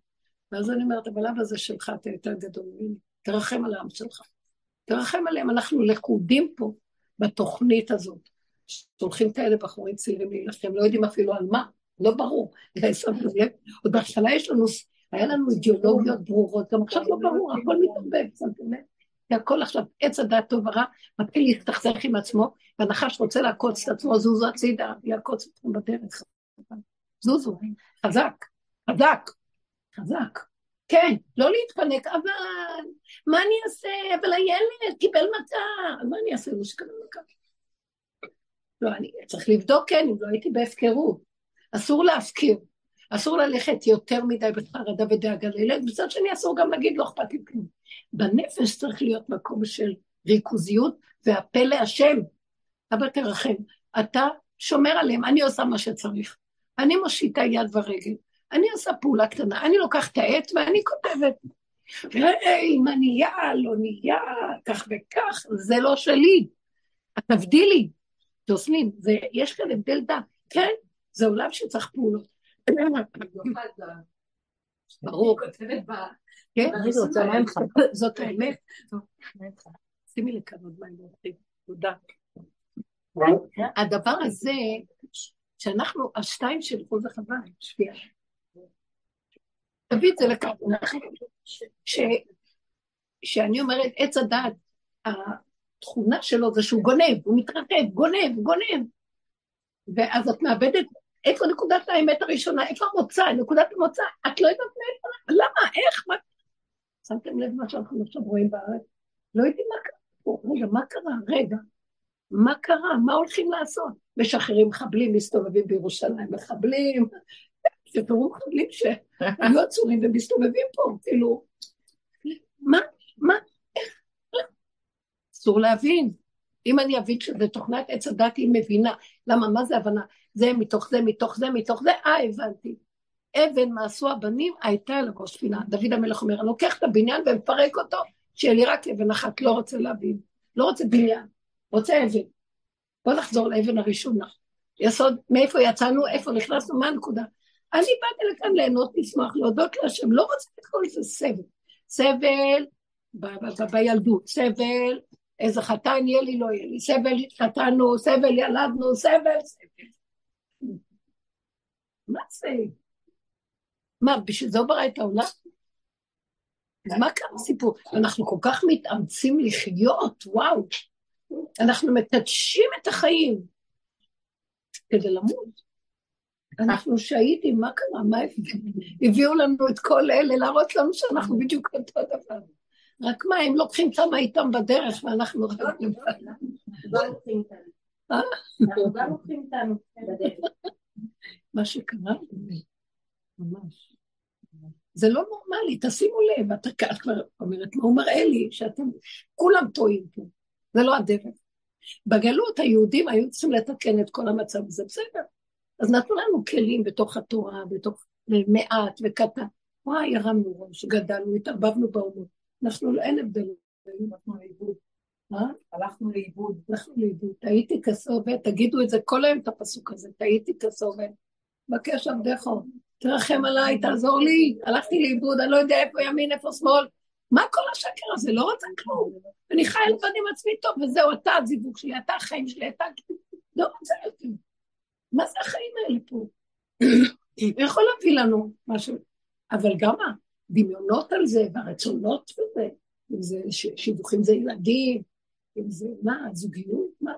ואז אני אומרת, אבל אבא זה שלך, אתה יותר גדול ממני, תרחם על העם שלך. תרחם עליהם, אנחנו לכודים פה בתוכנית הזאת. שולחים כאלה בחורים צעירים להילחם, לא יודעים אפילו על מה, לא ברור. עוד בהתחלה יש לנו, היה לנו אידיאולוגיות ברורות, גם עכשיו לא ברור, הכל מתערבב, שמתם לב? כי הכל עכשיו, עץ הדעת טוב ורע, מתחיל להסתכסך עם עצמו, והנחש רוצה לעקוץ את עצמו, זוזו הצידה, יעקוץ אתכם בדרך. זוזו, חזק, חזק, חזק. כן, לא להתפנק, אבל מה אני אעשה? אבל הילד קיבל מכה, מה אני אעשה? הוא שקבל מכה. לא, אני צריך לבדוק, כן, אם לא הייתי בהפקרות. אסור להפקיר. אסור ללכת יותר מדי בחרדה ודאגה לילד, מצד שני אסור גם להגיד לא אכפת לי כלום. בנפש צריך להיות מקום של ריכוזיות והפה להשם. אבא תרחם, אתה שומר עליהם, אני עושה מה שצריך. אני מושיטה יד ורגל, אני עושה פעולה קטנה, אני לוקחת העט ואני כותבת. אם אני לא נהיה, כך וכך, זה לא שלי. תבדילי, ג'וסלין, יש כאן הבדל דת, כן? זה עולם שצריך פעולות. ברור. כן, זאת האמת. שימי לי כאן עוד מים, תודה. הדבר הזה, שאנחנו, השתיים של חוז החווה, שפיעה. תביא את זה לכאן. שאני אומרת, עץ הדעת, התכונה שלו זה שהוא גונב, הוא מתרחב, גונב, גונב. ואז את מאבדת, איפה נקודת האמת הראשונה, איפה המוצא, נקודת המוצא, את לא יודעת מאיפה, למה, איך, מה... שמתם לב מה שאנחנו עכשיו רואים בארץ? לא יודעים מה קרה פה, רגע, מה קרה? רגע, מה קרה? מה הולכים לעשות? משחררים מחבלים, מסתובבים בירושלים, מחבלים, שתראו מחבלים שהיו (laughs) עצורים ומסתובבים פה, כאילו, מה, מה, אסור להבין. אם אני אבין שזה תוכנת עץ הדת, היא מבינה. למה, מה זה הבנה? זה מתוך זה, מתוך זה, מתוך זה, אה, הבנתי. אבן מעשו הבנים הייתה על הראש פינה. דוד המלך אומר, אני לוקח את הבניין ומפרק אותו, שיהיה לי רק אבן אחת, לא רוצה להבין. לא רוצה בניין, רוצה אבן. בוא נחזור לאבן הראשונה. יסוד, מאיפה יצאנו, איפה נכנסנו, מה הנקודה? אני באתי לכאן ליהנות, לשמוח, להודות להשם, לא רוצה את כל זה סבל. סבל בילדות, סבל, איזה חתן יהיה לי, לא יהיה לי, סבל חתנו, סבל ילדנו, סבל, סבל. מה זה? מה, בשביל זה הוא ברא את העולם? מה קרה הסיפור? אנחנו כל כך מתאמצים לחיות, וואו. אנחנו מקדשים את החיים כדי למות. אנחנו שהידים, מה קרה? מה הביאו לנו את כל אלה להראות לנו שאנחנו בדיוק אותו דבר. רק מה, הם לוקחים כמה איתם בדרך ואנחנו רק... לא לוקחים איתנו. אנחנו גם לוקחים איתנו בדרך. (laughs) מה שקרה, ממש. זה לא נורמלי, תשימו לב, את כבר אומרת, מה הוא מראה לי? שאתם כולם טועים פה, זה לא הדרך. בגלות היהודים היו צריכים לתקן את כל המצב הזה, בסדר. אז נתנו לנו כלים בתוך התורה, בתוך מעט וקטן. וואי, הרמנו ראש, גדלנו, התערבבנו באומות. אנחנו, לא, אין הבדל. הלכנו לאיבוד. מה? הלכנו לאיבוד. הלכנו לאיבוד. טעיתי כסובת, תגידו את זה כל היום את הפסוק הזה, טעיתי כסובת. בקש עבדך, תרחם עליי, תעזור לי, הלכתי לאיבוד, אני לא יודע איפה ימין, איפה שמאל. מה כל השקר הזה? לא רוצה כלום. אני חי לבד עם עצמי טוב, וזהו, אתה הזיווג שלי, אתה החיים שלי, אתה... לא רוצה יותר. מה זה החיים האלה פה? (coughs) הוא יכול להביא לנו משהו, אבל גם הדמיונות על זה, והרצונות וזה, אם זה שידוכים זה ילדים, אם זה מה, זוגיות, מה,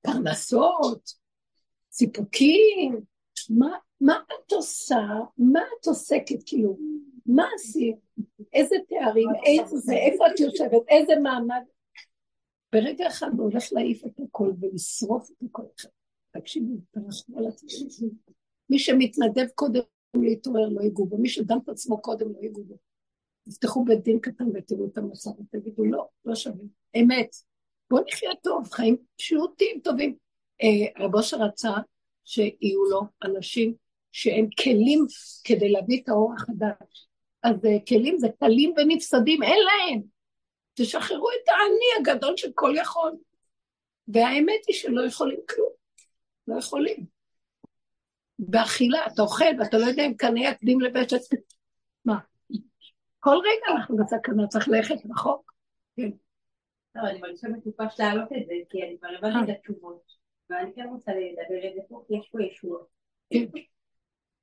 פרנסות, סיפוקים, מה, מה את עושה, מה את עוסקת, כאילו, מה עשית, איזה תארים, איזה זה, איפה את יושבת, איזה מעמד. ברגע אחד הוא הולך להעיף את הכל ולשרוף את הכל. תקשיבו, תרחמו על עצמם. מי שמתנדב קודם להתעורר לא ייגעו בו, מי שדם את עצמו קודם לא ייגעו בו. תפתחו בית דין קטן ותראו את המצב ותגידו לא, לא שווה. אמת. בואו נחיה טוב, חיים פשוטים, טובים. אה, רבו שרצה שיהיו לו אנשים שהם כלים כדי להביא את האור החדש. אז אה, כלים זה קלים ונפסדים, אין להם. תשחררו את האני הגדול של כל יכול. והאמת היא שלא יכולים כלום. לא יכולים. באכילה, אתה אוכל ואתה לא יודע אם קנה יקדים לבית מה? כל רגע אנחנו בסכנה, צריך ללכת רחוק. כן. לא, אני מרגישה מטופש להעלות את זה, כי אני כבר הבנתי את התשובות, ואני כן רוצה לדבר את זה פה, כי יש פה ישועות. כן.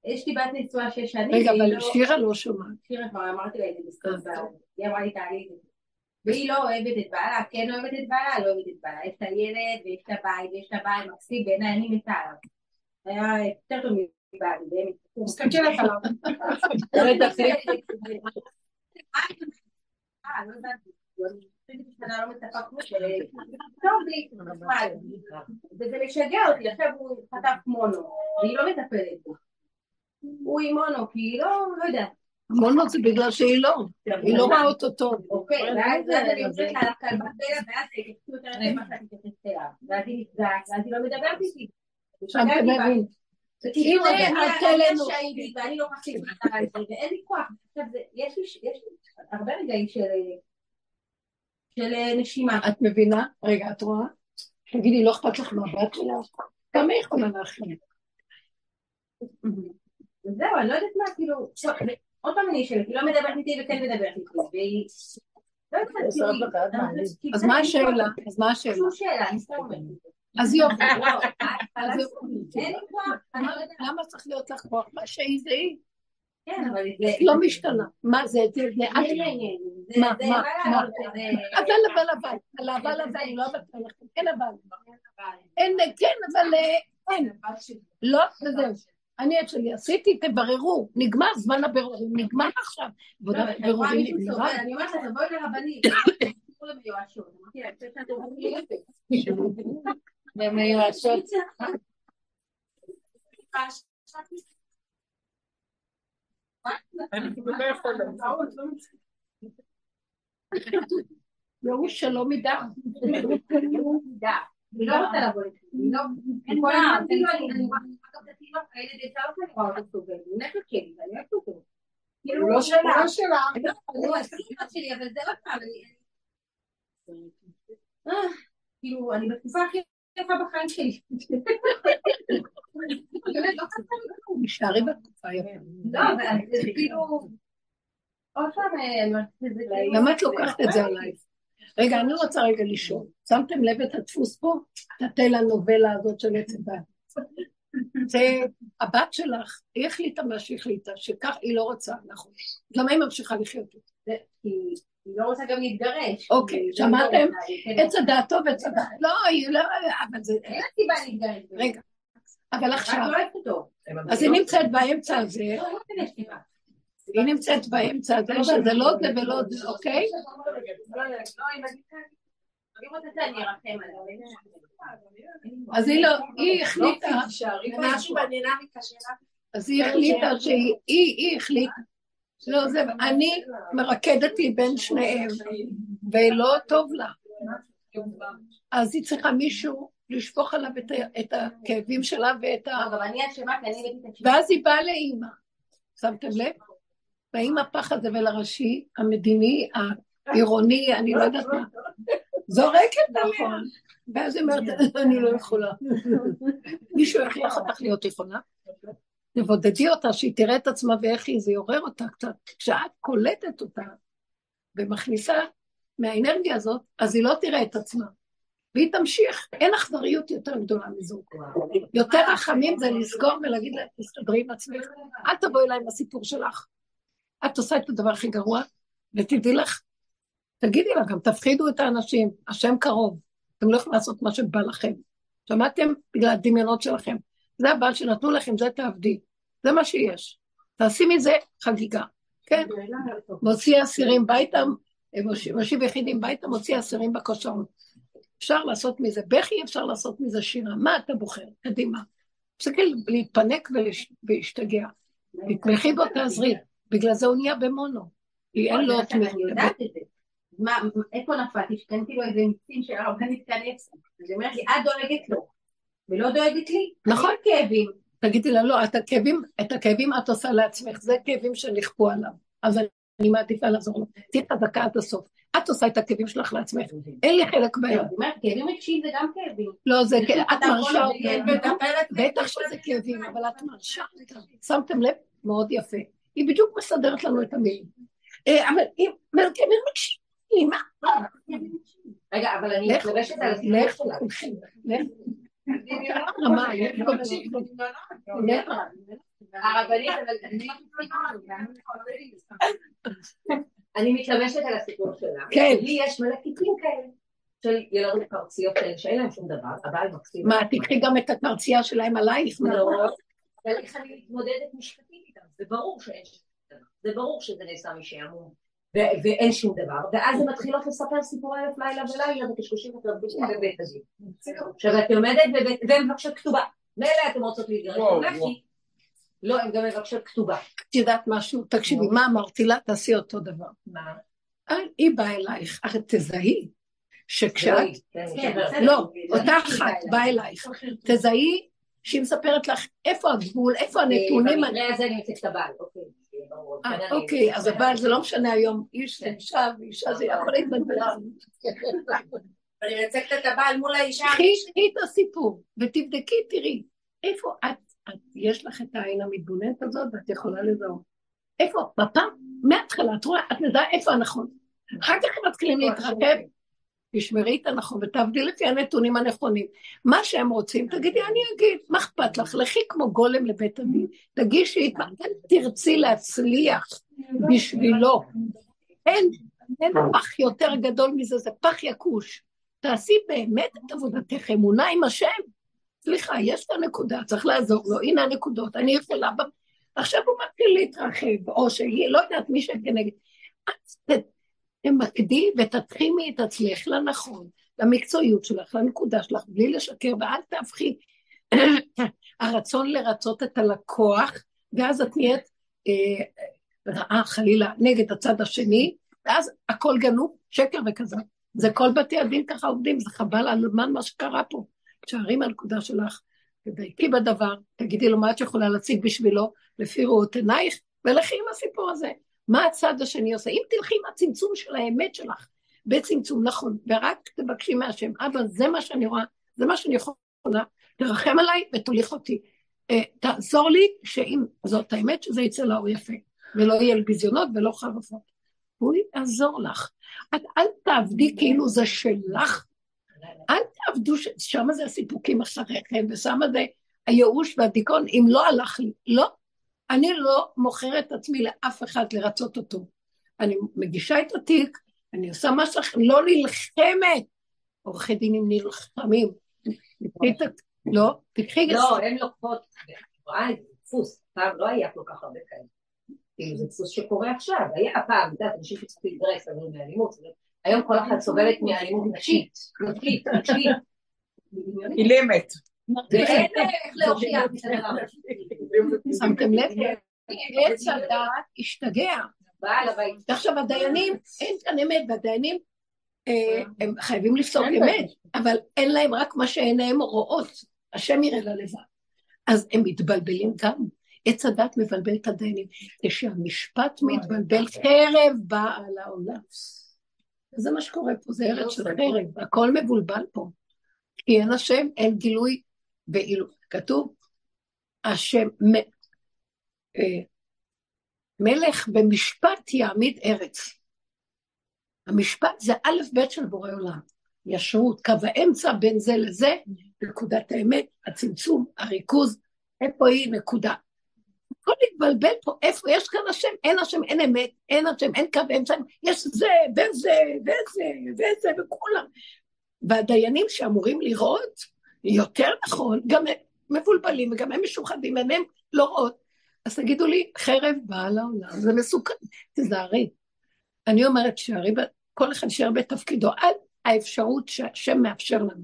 יש לי בת נשואה שש שנים. רגע, אבל לא- שירה לא שומעת. שירה כבר אמרתי לה את זה בסוף, היא אמרה לי תעלי את זה. והיא לא אוהבת את בעלה, כן אוהבת את בעלה, לא אוהבת את בעלה. יש את הילד ויש את הבית ויש את הבית, מקסים בעיניי, אני מתה עליו. היה יותר טוב מבעלי, באמת. מסתכלת עליו. וזה משגע אותי, עכשיו הוא חטף מונו, והיא לא מטפלת בו. הוא עם מונו, כי היא לא, לא יודעת. מונו זה בגלל שהיא לא, היא לא רואה אותו טוב. אוקיי, ואז אני יוצאת לה לכלבה שלה, ואז היא יותר למה שאת מתייחסת אליו. ואז היא נפגעת, ואז היא לא מדברת איתי. שם אתה מבין. כאילו, אני שהידי, ואני לא על זה, ואין לי כוח. עכשיו, יש לי הרבה רגעים של של נשימה. את מבינה? רגע, את רואה? תגידי, לא אכפת לך מהבת שלך? כמה יכולה להכין? וזהו, אני לא יודעת מה, כאילו, עוד פעם אני אשאלת, היא לא מדברת איתי וכן מדברת איתי, והיא... לא כאילו, אז מה השאלה? אז מה השאלה? אז (laughs) יופי. אין לי כוח. למה צריך להיות לך כוח? מה שהיא זה היא. כן, אבל זה... לא משתנה. מה זה? זה את... מה, מה, מה? אבל אבל אבל, על אבל הזה אני לא אוותר לכם, אין אבל. אין, כן, אבל אה, אין. לא, וזהו. אני את שלי עשיתי, תבררו, נגמר זמן הבירורים, נגמר עכשיו. עבודת בירורים נגמרה. אני אומרת לה, תבואי לרבנית. (laughs) (laughs) ומיואשות. לא. ייאוש שלא מידה. אני לא רוצה לבוא. אני לא... אין הזמן, כאילו אני... רואה את התינוק, הילד יצא אותה, אני רואה אותו סובל. הוא נכד שלי, ואני אוהבת אותו. כאילו, הוא לא שלה. הוא לא שלה. לא, הסבתא שלי, אבל זה עוד פעם, אני... אה, כאילו, אני בתקופה הכי יפה בחיים שלי. באמת, לא חסר לי כלום. נשארי בתקופה יפה. לא, אבל זה כאילו... עוד פעם, אה, כאילו... למה את לוקחת את זה עלייך? רגע, אני רוצה רגע לשאול. שמתם לב את הדפוס פה? תתי הנובלה הזאת של עץ הדת. זה הבת שלך, היא החליטה מה שהחליטה, שכך היא לא רוצה, נכון. למה היא ממשיכה לחיות איתה? היא לא רוצה גם להתגרש. אוקיי, שמעתם? כן. עץ הדת טוב, עץ הדת. לא, היא לא, אבל זה... אין לה סיבה להתגרש. רגע, אבל עכשיו, לא. אז היא נמצאת באמצע הזה, לא, לא. היא נמצאת באמצע הזה, שזה לא זה ולא זה, אוקיי? לא. אז היא לא, היא החליטה. אז היא החליטה שהיא, היא, היא החליטה, לא זה, אני מרקדת לי בין שניהם, ולא טוב לה. אז היא צריכה מישהו לשפוך עליו את, הכאבים שלה ואת ה... אבל אני אשמה כי אני הבאתי את. ואז היא באה לאימא, שמתם לב? והאימא פח הזבל הראשי, המדיני, העירוני, אני לא יודעת מה, זורקת נכון. ואז היא אומרת, אני לא יכולה. מישהו יכריח אותך להיות יכולה? תבודדי אותה, שהיא תראה את עצמה ואיך היא, זה יעורר אותה קצת. כשאת קולטת אותה ומכניסה מהאנרגיה הזאת, אז היא לא תראה את עצמה. והיא תמשיך, אין אכזריות יותר גדולה מזו. יותר רחמים זה לסגור ולהגיד לה, תסתדרי עם עצמך, אל תבואי אליי עם הסיפור שלך. את עושה את הדבר הכי גרוע, ותדעי לך, תגידי לה, גם תפחידו את האנשים, השם קרוב, אתם לא יכולים לעשות מה שבא לכם. שמעתם? בגלל הדמיונות שלכם. זה הבעל שנתנו לכם, זה תעבדי. זה מה שיש. תעשי מזה חגיגה, כן? מוציא אסירים ביתה, מושיב יחידים ביתה, מוציא אסירים בכושרות. אפשר לעשות מזה בכי, אפשר לעשות מזה שירה. מה אתה בוחר? קדימה. תפסיקי להתפנק ולהש- ולהשתגע. תתמכי בו, תעזרי. בגלל זה הוא נהיה במונו. כי אין לו תמיכה. אני יודעת את זה. מה, איפה נפלתי? שקנתי לו איזה מיצים של הרבנית כנס. אז היא אומרת לי, את דואגת לו, ולא דואגת לי. נכון. כאבים. תגידי לה, לא, את הכאבים, את הכאבים את עושה לעצמך, זה כאבים שנכפו עליו. אז אני, מעדיפה לעזור לו. תהיי חזקה עד הסוף. את עושה את הכאבים שלך לעצמך. אין לי חלק בהם. כאבים רגשיים זה גם כאבים. לא, זה, זה את מרשה אותם. מטפלת בטח שזה כאבים, אבל את מרשה אותם. שמתם לב? מאוד יפה. היא בדיוק מסדרת לנו את המילים. אה, אבל אם, אבל כאבים רגשיים, מה? רגע, אבל אני מתלבשת על הסיפור לך, אבל אני מתלבשת על הסיפור שלה. כן. לי יש מלא תיקים כאלה. של ילדות פרציות כאלה שאין להם שום דבר, הבעל מקסים. מה, תקחי גם את הפרצייה שלהם עלייך? לא, אבל איך אני מתמודדת משפטית איתם? זה ברור שאין שום דבר. זה ברור שזה נעשה משעמום. ו- ואין שום דבר, ואז הן מתחילות לספר סיפורי אלף לילה ולילה וקשקושים ותרבישים בבית הזוג. עכשיו את עומדת בבית, והן מבקשות כתובה. מילא אתן רוצות להתגרש, לא, הן גם מבקשות כתובה. את יודעת משהו? תקשיבי, מה אמרתי לה? תעשי אותו דבר. מה? אה, היא באה אלייך, הרי תזהי שכשאת... כן, כן. לא, אותה אחת באה אלייך. תזהי שהיא מספרת לך איפה הגבול, איפה הנתונים. במקרה הזה אני נמצאת את הבעל, אוקיי. אה, כן, אוקיי, אז הבעל זה לא משנה היום, איש ואישה ואישה זה יכול להתבלבל. אני מייצגת את הבעל מול האישה. קחי את הסיפור ותבדקי, תראי, איפה את, יש לך את העין המתבוננת הזאת ואת יכולה לזהות. איפה, בפעם, מההתחלה, את רואה, את מזהה איפה הנכון. אחר כך מתחילים להתרחב, תשמרי את הנכון ותעבדי לפי הנתונים הנכונים. מה שהם רוצים, תגידי, אני אגיד, מה אכפת לך? לכי כמו גולם לבית הדין, תגישי, אל תרצי להצליח בשבילו. אין, אין פח יותר גדול מזה, זה פח יכוש. תעשי באמת את עבודתך, אמונה עם השם. סליחה, יש את הנקודה, צריך לעזור לו, הנה הנקודות, אני יכולה... עכשיו הוא מתחיל להתרחב, או שהיא, לא יודעת מי שכנגד. את תמקדי ותתחימי את עצמך לנכון, למקצועיות שלך, לנקודה שלך, בלי לשקר, ואל תהפכי (clears throat) הרצון לרצות את הלקוח, ואז את נהיית אה, רעה חלילה נגד הצד השני, ואז הכל גנוב, שקר וכזה. זה כל בתי הדין ככה עובדים, זה חבל על מה שקרה פה. תשארי מהנקודה שלך, תדייקי בדבר, תגידי לו מה את יכולה להציג בשבילו, לפי ראות עינייך, ולכי עם הסיפור הזה. מה הצד השני עושה? אם תלכי עם הצמצום של האמת שלך, בצמצום, נכון, ורק תבקשי מהשם, אבא, זה מה שאני רואה, זה מה שאני יכולה, תרחם עליי ותוליך אותי. Uh, תעזור לי שאם זאת האמת, שזה יצא לאור יפה, ולא יהיה ביזיונות ולא חרפות. הוא יעזור לך. את אל תעבדי כאילו זה שלך, אל תעבדו, שם זה הסיפוקים אחריכם, ושם זה הייאוש והדיכאון, אם לא הלך לי, לא. אני לא מוכרת את עצמי לאף אחד לרצות אותו. אני מגישה את התיק, אני עושה מה שצריך, לא נלחמת. עורכי דינים נלחמים. לא, תקחי... לא, הן לוקחות, רואה איזה דפוס, פעם לא היה כל כך הרבה כאלה. כאילו זה דפוס שקורה עכשיו, היה פעם, את יודעת, אנשים שצריכים להתגרס, אבל מאלימות, היום כל אחת סובלת מאלימות נשית, נשית, נשית. אילמת. שמתם לב? עץ הדעת השתגע. עכשיו הדיינים, אין כאן אמת, והדיינים אה, הם חייבים לפסוק אמת, אבל אין להם רק מה שעיניהם רואות, השם יראה ללבד. אז הם מתבלבלים גם. עץ הדת מבלבל את הדיינים. כשהמשפט מתבלבל, חרב באה על העולם. זה מה שקורה פה, זה ארץ של חרב, הכל מבולבל פה. כי אין השם, אין גילוי, ואילו, כתוב, השם, מ, אה, מלך במשפט יעמיד ארץ. המשפט זה א' ב' של בורא עולם. ישרות, קו האמצע בין זה לזה, נקודת האמת, הצמצום, הריכוז, איפה היא נקודה. הכל מתבלבל פה, איפה יש כאן השם? אין השם, אין אמת, אין השם, אין קו אמצע, יש זה וזה וזה וזה וכולם. והדיינים שאמורים לראות, יותר נכון, גם הם מבולבלים וגם הם משוחדים, הם לא רואות. אז תגידו לי, חרב באה לעולם, זה מסוכן, תזהרי. אני אומרת, שערי, כל אחד יישאר בתפקידו, עד האפשרות שהשם מאפשר לנו.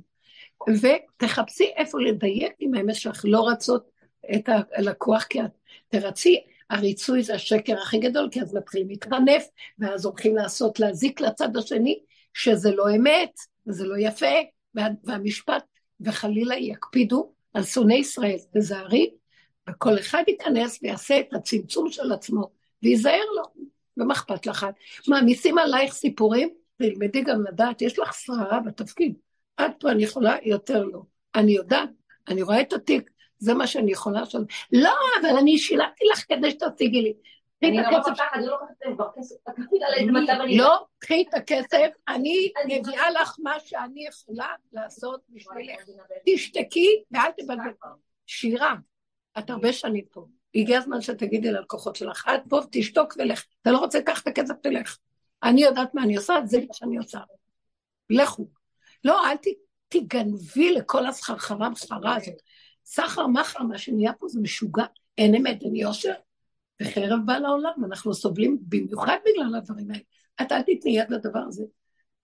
ותחפשי איפה לדייק עם האמת שלך, לא רצות את הלקוח, כי את תרצי, הריצוי זה השקר הכי גדול, כי אז מתחילים להתחנף, ואז הולכים לעשות, להזיק לצד השני, שזה לא אמת, וזה לא יפה, וה, והמשפט, וחלילה יקפידו על שונאי ישראל, תזהרי, וכל אחד ייכנס ויעשה את הצמצום של עצמו, וייזהר לו, ומה אכפת לך? מעמיסים עלייך סיפורים, תלמדי גם לדעת, יש לך שררה בתפקיד. עד פה אני יכולה, יותר לא. אני יודעת, אני רואה את התיק, זה מה שאני יכולה לעשות. לא, אבל אני שילמתי לך כדי שתשיגי לי. אני לא לוקחת כסף, לא, קחי את הכסף, (laughs) אני מביאה לך מה שאני יכולה לעשות בשבילך. תשתקי ואל תבלבל. שירה, את הרבה שנים פה. הגיע הזמן שתגידי ללקוחות שלך, את פה, תשתוק ולך. אתה לא רוצה לקחת את הכסף, תלך. אני יודעת מה אני עושה, זה מה שאני עושה. לכו. לא, אל תגנבי לכל הסחרחרה המסחרה הזאת. סחר מחר, מה שנהיה פה זה משוגע, אין אמת, אין יושר, וחרב בא לעולם, אנחנו סובלים במיוחד בגלל הדברים האלה. את אל תתני יד לדבר הזה.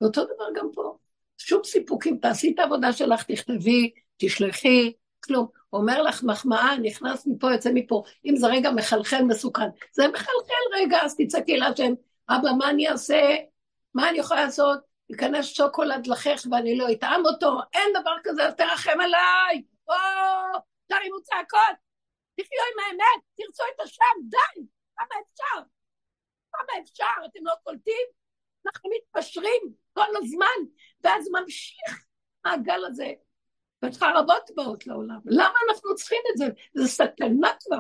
ואותו דבר גם פה, שום סיפוקים, תעשי את העבודה שלך, תכתבי, תשלחי, כלום. אומר לך מחמאה, נכנס מפה, יוצא מפה. אם זה רגע מחלחל, מסוכן. זה מחלחל רגע, אז תצעקי להשם, אבא, מה אני אעשה? מה אני יכולה לעשות? ייכנס שוקולד לחך ואני לא אטעם אותו? אין דבר כזה, אז תרחם עליי! או, תרימו צעקות, תחיו עם האמת, תרצו את השם, די, כמה אפשר? כמה אפשר? אתם לא קולטים? אנחנו מתפשרים כל הזמן, ואז ממשיך הגל הזה. וחרבות באות לעולם. למה אנחנו צריכים את זה? זה סכנה כבר.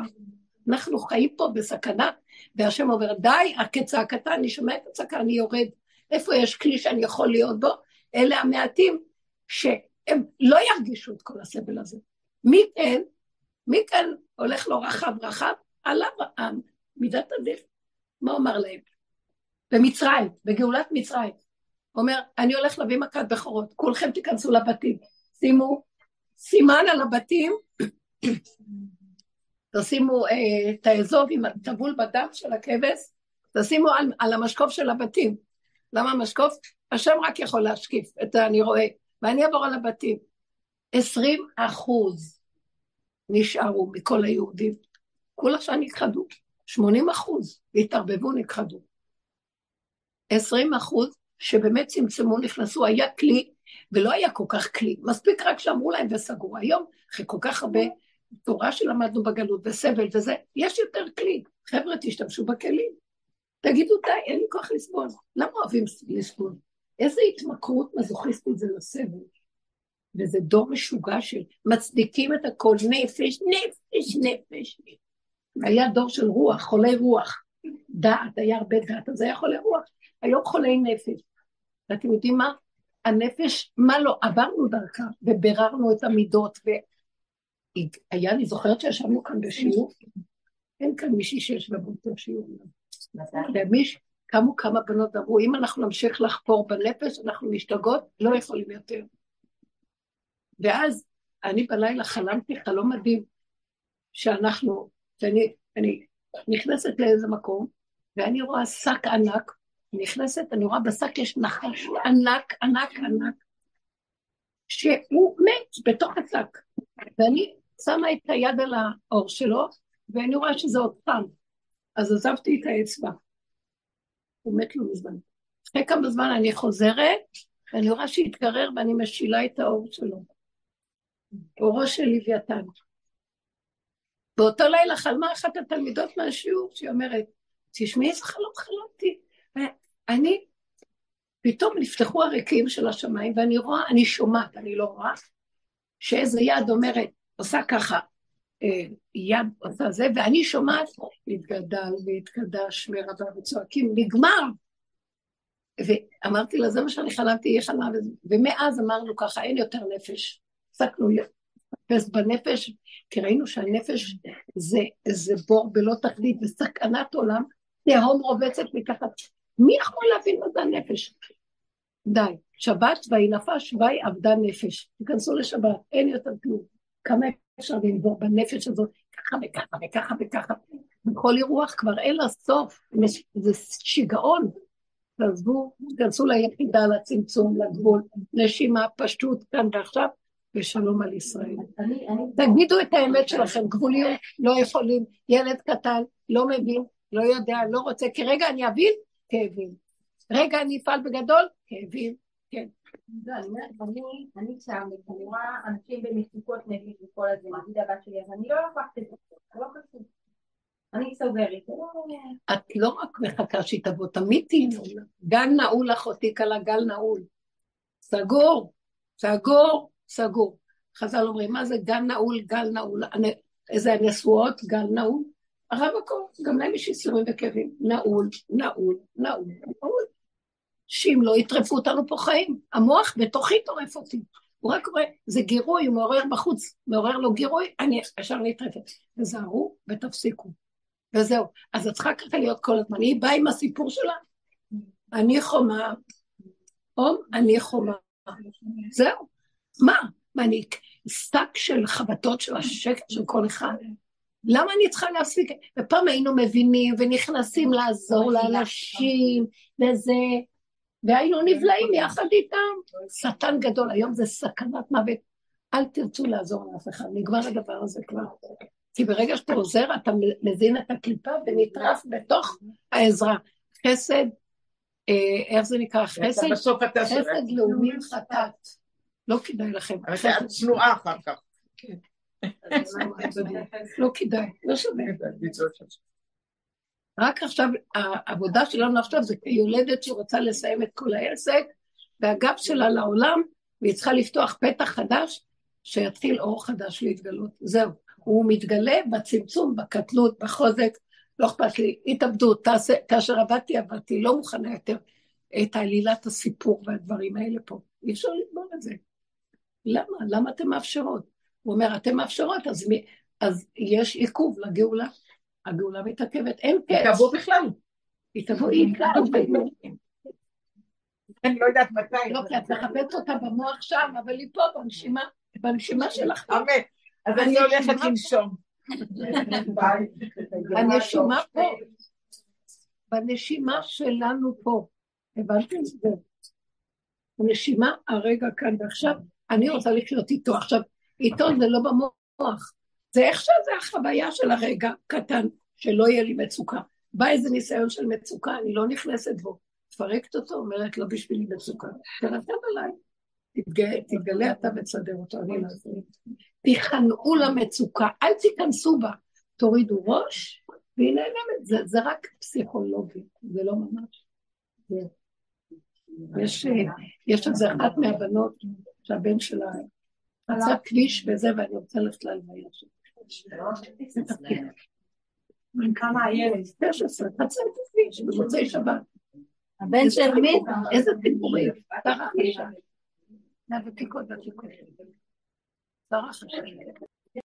אנחנו חיים פה בסכנה, והשם אומר, די, כצעקתה, אני שומע את הצעקה, אני יורד. איפה יש כלי שאני יכול להיות בו? אלה המעטים שהם לא ירגישו את כל הסבל הזה. מי כן? מי כאן הולך לו רחב רחב? עליו מידת הדין. מה אומר להם? במצרים, בגאולת מצרים. אומר, אני הולך להביא מכת בכורות, כולכם תיכנסו לבתים. שימו סימן על הבתים, (coughs) תשימו אה, את האזוב עם הטבול בדם של הכבש, תשימו על, על המשקוף של הבתים. למה המשקוף? השם רק יכול להשקיף, את אני רואה. ואני אעבור על הבתים. עשרים אחוז נשארו מכל היהודים. כול השאר נכחדו. שמונים אחוז התערבבו, נכחדו. עשרים אחוז שבאמת צמצמו, נכנסו, היה כלי, ולא היה כל כך כלי. מספיק רק שאמרו להם וסגרו. היום, אחרי כל כך הרבה תורה שלמדנו בגלות וסבל וזה, יש יותר כלי. חבר'ה, תשתמשו בכלים. תגידו די, אין לי כוח לסבול. למה אוהבים לסבול? איזה התמכרות מזוכיסטית זה לסבל. וזה דור משוגע של מצדיקים את הכל, נפש, נפש, נפש. היה דור של רוח, חולי רוח. דעת, היה הרבה דעת, אז היה חולי רוח. היום חולי נפש. ואתם יודעים מה? הנפש, מה לא, עברנו דרכה וביררנו את המידות, והיה, אני זוכרת שישבנו כאן בשיעור, אין כאן מישהי שיש לה באותו שיעור. ומיש, קמו כמה בנות ואמרו, אם אנחנו נמשיך לחפור בנפש, אנחנו משתגעות, לא יכולים יותר. ואז אני בלילה חלמתי חלום מדהים, שאנחנו, שאני אני נכנסת לאיזה מקום, ואני רואה שק ענק, נכנסת, אני רואה בשק יש נחש ענק, ענק, ענק, שהוא מת בתוך השק. ואני שמה את היד על האור שלו, ואני רואה שזה עוד פעם. אז עזבתי את האצבע. הוא מת לא מזמן. אחרי כמה זמן אני חוזרת, ואני רואה שהתקרר ואני משילה את האור שלו. אורו של לוויתן. באותו לילה חלמה אחת התלמידות מהשיעור, שהיא אומרת, תשמעי איזה חלום חלמתי. אני, פתאום נפתחו הריקים של השמיים, ואני רואה, אני שומעת, אני לא רואה, שאיזה יד אומרת, עושה ככה, אה, יד עושה זה, ואני שומעת, התגדל והתקדש מרבה וצועקים, נגמר. ואמרתי לה, זה מה שאני חלמתי, יהיה חלמה, ומאז אמרנו ככה, אין יותר נפש. הפסקנו לחפש בנפש, כי ראינו שהנפש זה, זה בור בלא תכלית וסכנת עולם, תהום רובצת מתחת. מי יכול להבין מה זה הנפש? די. שבת ויהי נפש ויהי עבדה נפש. תיכנסו לשבת, אין יותר כלום. כמה אפשר לנבור בנפש הזאת, ככה וככה וככה וככה. בכל אירוח כבר אין לה סוף, זה שיגעון. תעזבו, תיכנסו ליחידה, לצמצום, לגבול, נשימה, פשטות, כאן ועכשיו, ושלום על ישראל. תגידו את האמת שלכם, גבוליות, לא יכולים, ילד קטן, לא מבין, לא יודע, לא רוצה, כי רגע אני אבין, כאבים. רגע אני אפעל בגדול, כאבים, כן. לא, אני שם, אני רואה אנשים במצוקות נגיד וכל הזה, נגיד הבת שלי, אז אני לא לוקחת את זה, זה לא חשוב. אני סוגרת. את לא רק מחכה שהיא תבוא, תמיד תהיי גל נעול אחותי כלה, גל נעול. סגור, סגור, סגור. חז"ל אומרים, מה זה גל נעול, גל נעול? איזה הנשואות, גל נעול? הרב הכל, גם להם יש איסורים וכאבים. נעול, נעול, נעול, נעול. שאם לא יטרפו אותנו פה חיים, המוח בתוכי טורף אותי. הוא רק רואה, זה גירוי, הוא מעורר בחוץ, מעורר לו גירוי, אני ישר נטרפת. תזהרו ותפסיקו. וזהו. אז את צריכה ככה להיות כל הזמן. היא באה עם הסיפור שלה, אני חומה, אום, אני חומה. זהו. מה? מה, אני שק של חבטות של השקט של כל אחד? למה אני צריכה להפסיק? ופעם היינו מבינים ונכנסים לעזור לאנשים וזה, והיינו נבלעים יחד איתם. שטן גדול, היום זה סכנת מוות. אל תרצו לעזור לאף אחד, נגמר הדבר הזה כבר. כי ברגע שאתה עוזר, אתה מזין את הקליפה ונטרף בתוך העזרה. חסד, אה, איך זה נקרא? חסד, חסד לאומי חטאת. לא כדאי לכם. אבל את צנועה אחר כך. כן. לא כדאי, לא שווה. רק עכשיו, העבודה שלנו עכשיו זה כיולדת שרוצה לסיים את כל העסק, והגב שלה לעולם, והיא צריכה לפתוח פתח חדש, שיתחיל אור חדש להתגלות. זהו. הוא מתגלה בצמצום, בקטנות, בחוזק, לא אכפת לי, התאבדות, כאשר עבדתי, עבדתי, לא מוכנה יותר את עלילת הסיפור והדברים האלה פה. אי אפשר לגמור את זה. למה? למה אתן מאפשרות? הוא אומר, אתן מאפשרות, אז, מי, אז יש עיכוב לגאולה. הגאולה מתעכבת, אין קץ. היא תבוא בכלל. היא תבוא, היא אני לא יודעת מתי. לא, כי את מחפשת אותה במוח שם, אבל היא פה בנשימה, בנשימה שלך. אמן. אז אני הולכת לנשום. הנשימה פה. בנשימה שלנו פה. הבנתם? הנשימה הרגע כאן ועכשיו, אני רוצה לחיות איתו. עכשיו, איתו זה לא במוח, זה איך שזה החוויה של הרגע קטן, שלא יהיה לי מצוקה. בא איזה ניסיון של מצוקה, אני לא נכנסת בו. מפרקת אותו, אומרת, לא בשבילי מצוקה. תרתם עליי, תתגלה, תתגלה אתה ותסדר אותו, אני לא אעשה. תיכנעו למצוקה, אל תיכנסו בה. תורידו ראש, והיא נעלמת. זה, זה רק פסיכולוגי, זה לא ממש. יש, יש איזה אחת מהבנות שהבן שלה חצה כביש וזה, ואני רוצה ללכת להלוויה שלו. כמה הילד? 16, חצה את הכביש במוצאי שבת. הבן של מי? איזה דיבורים. שרה חשב. מהוותיקות והתיקות. שרה חשב.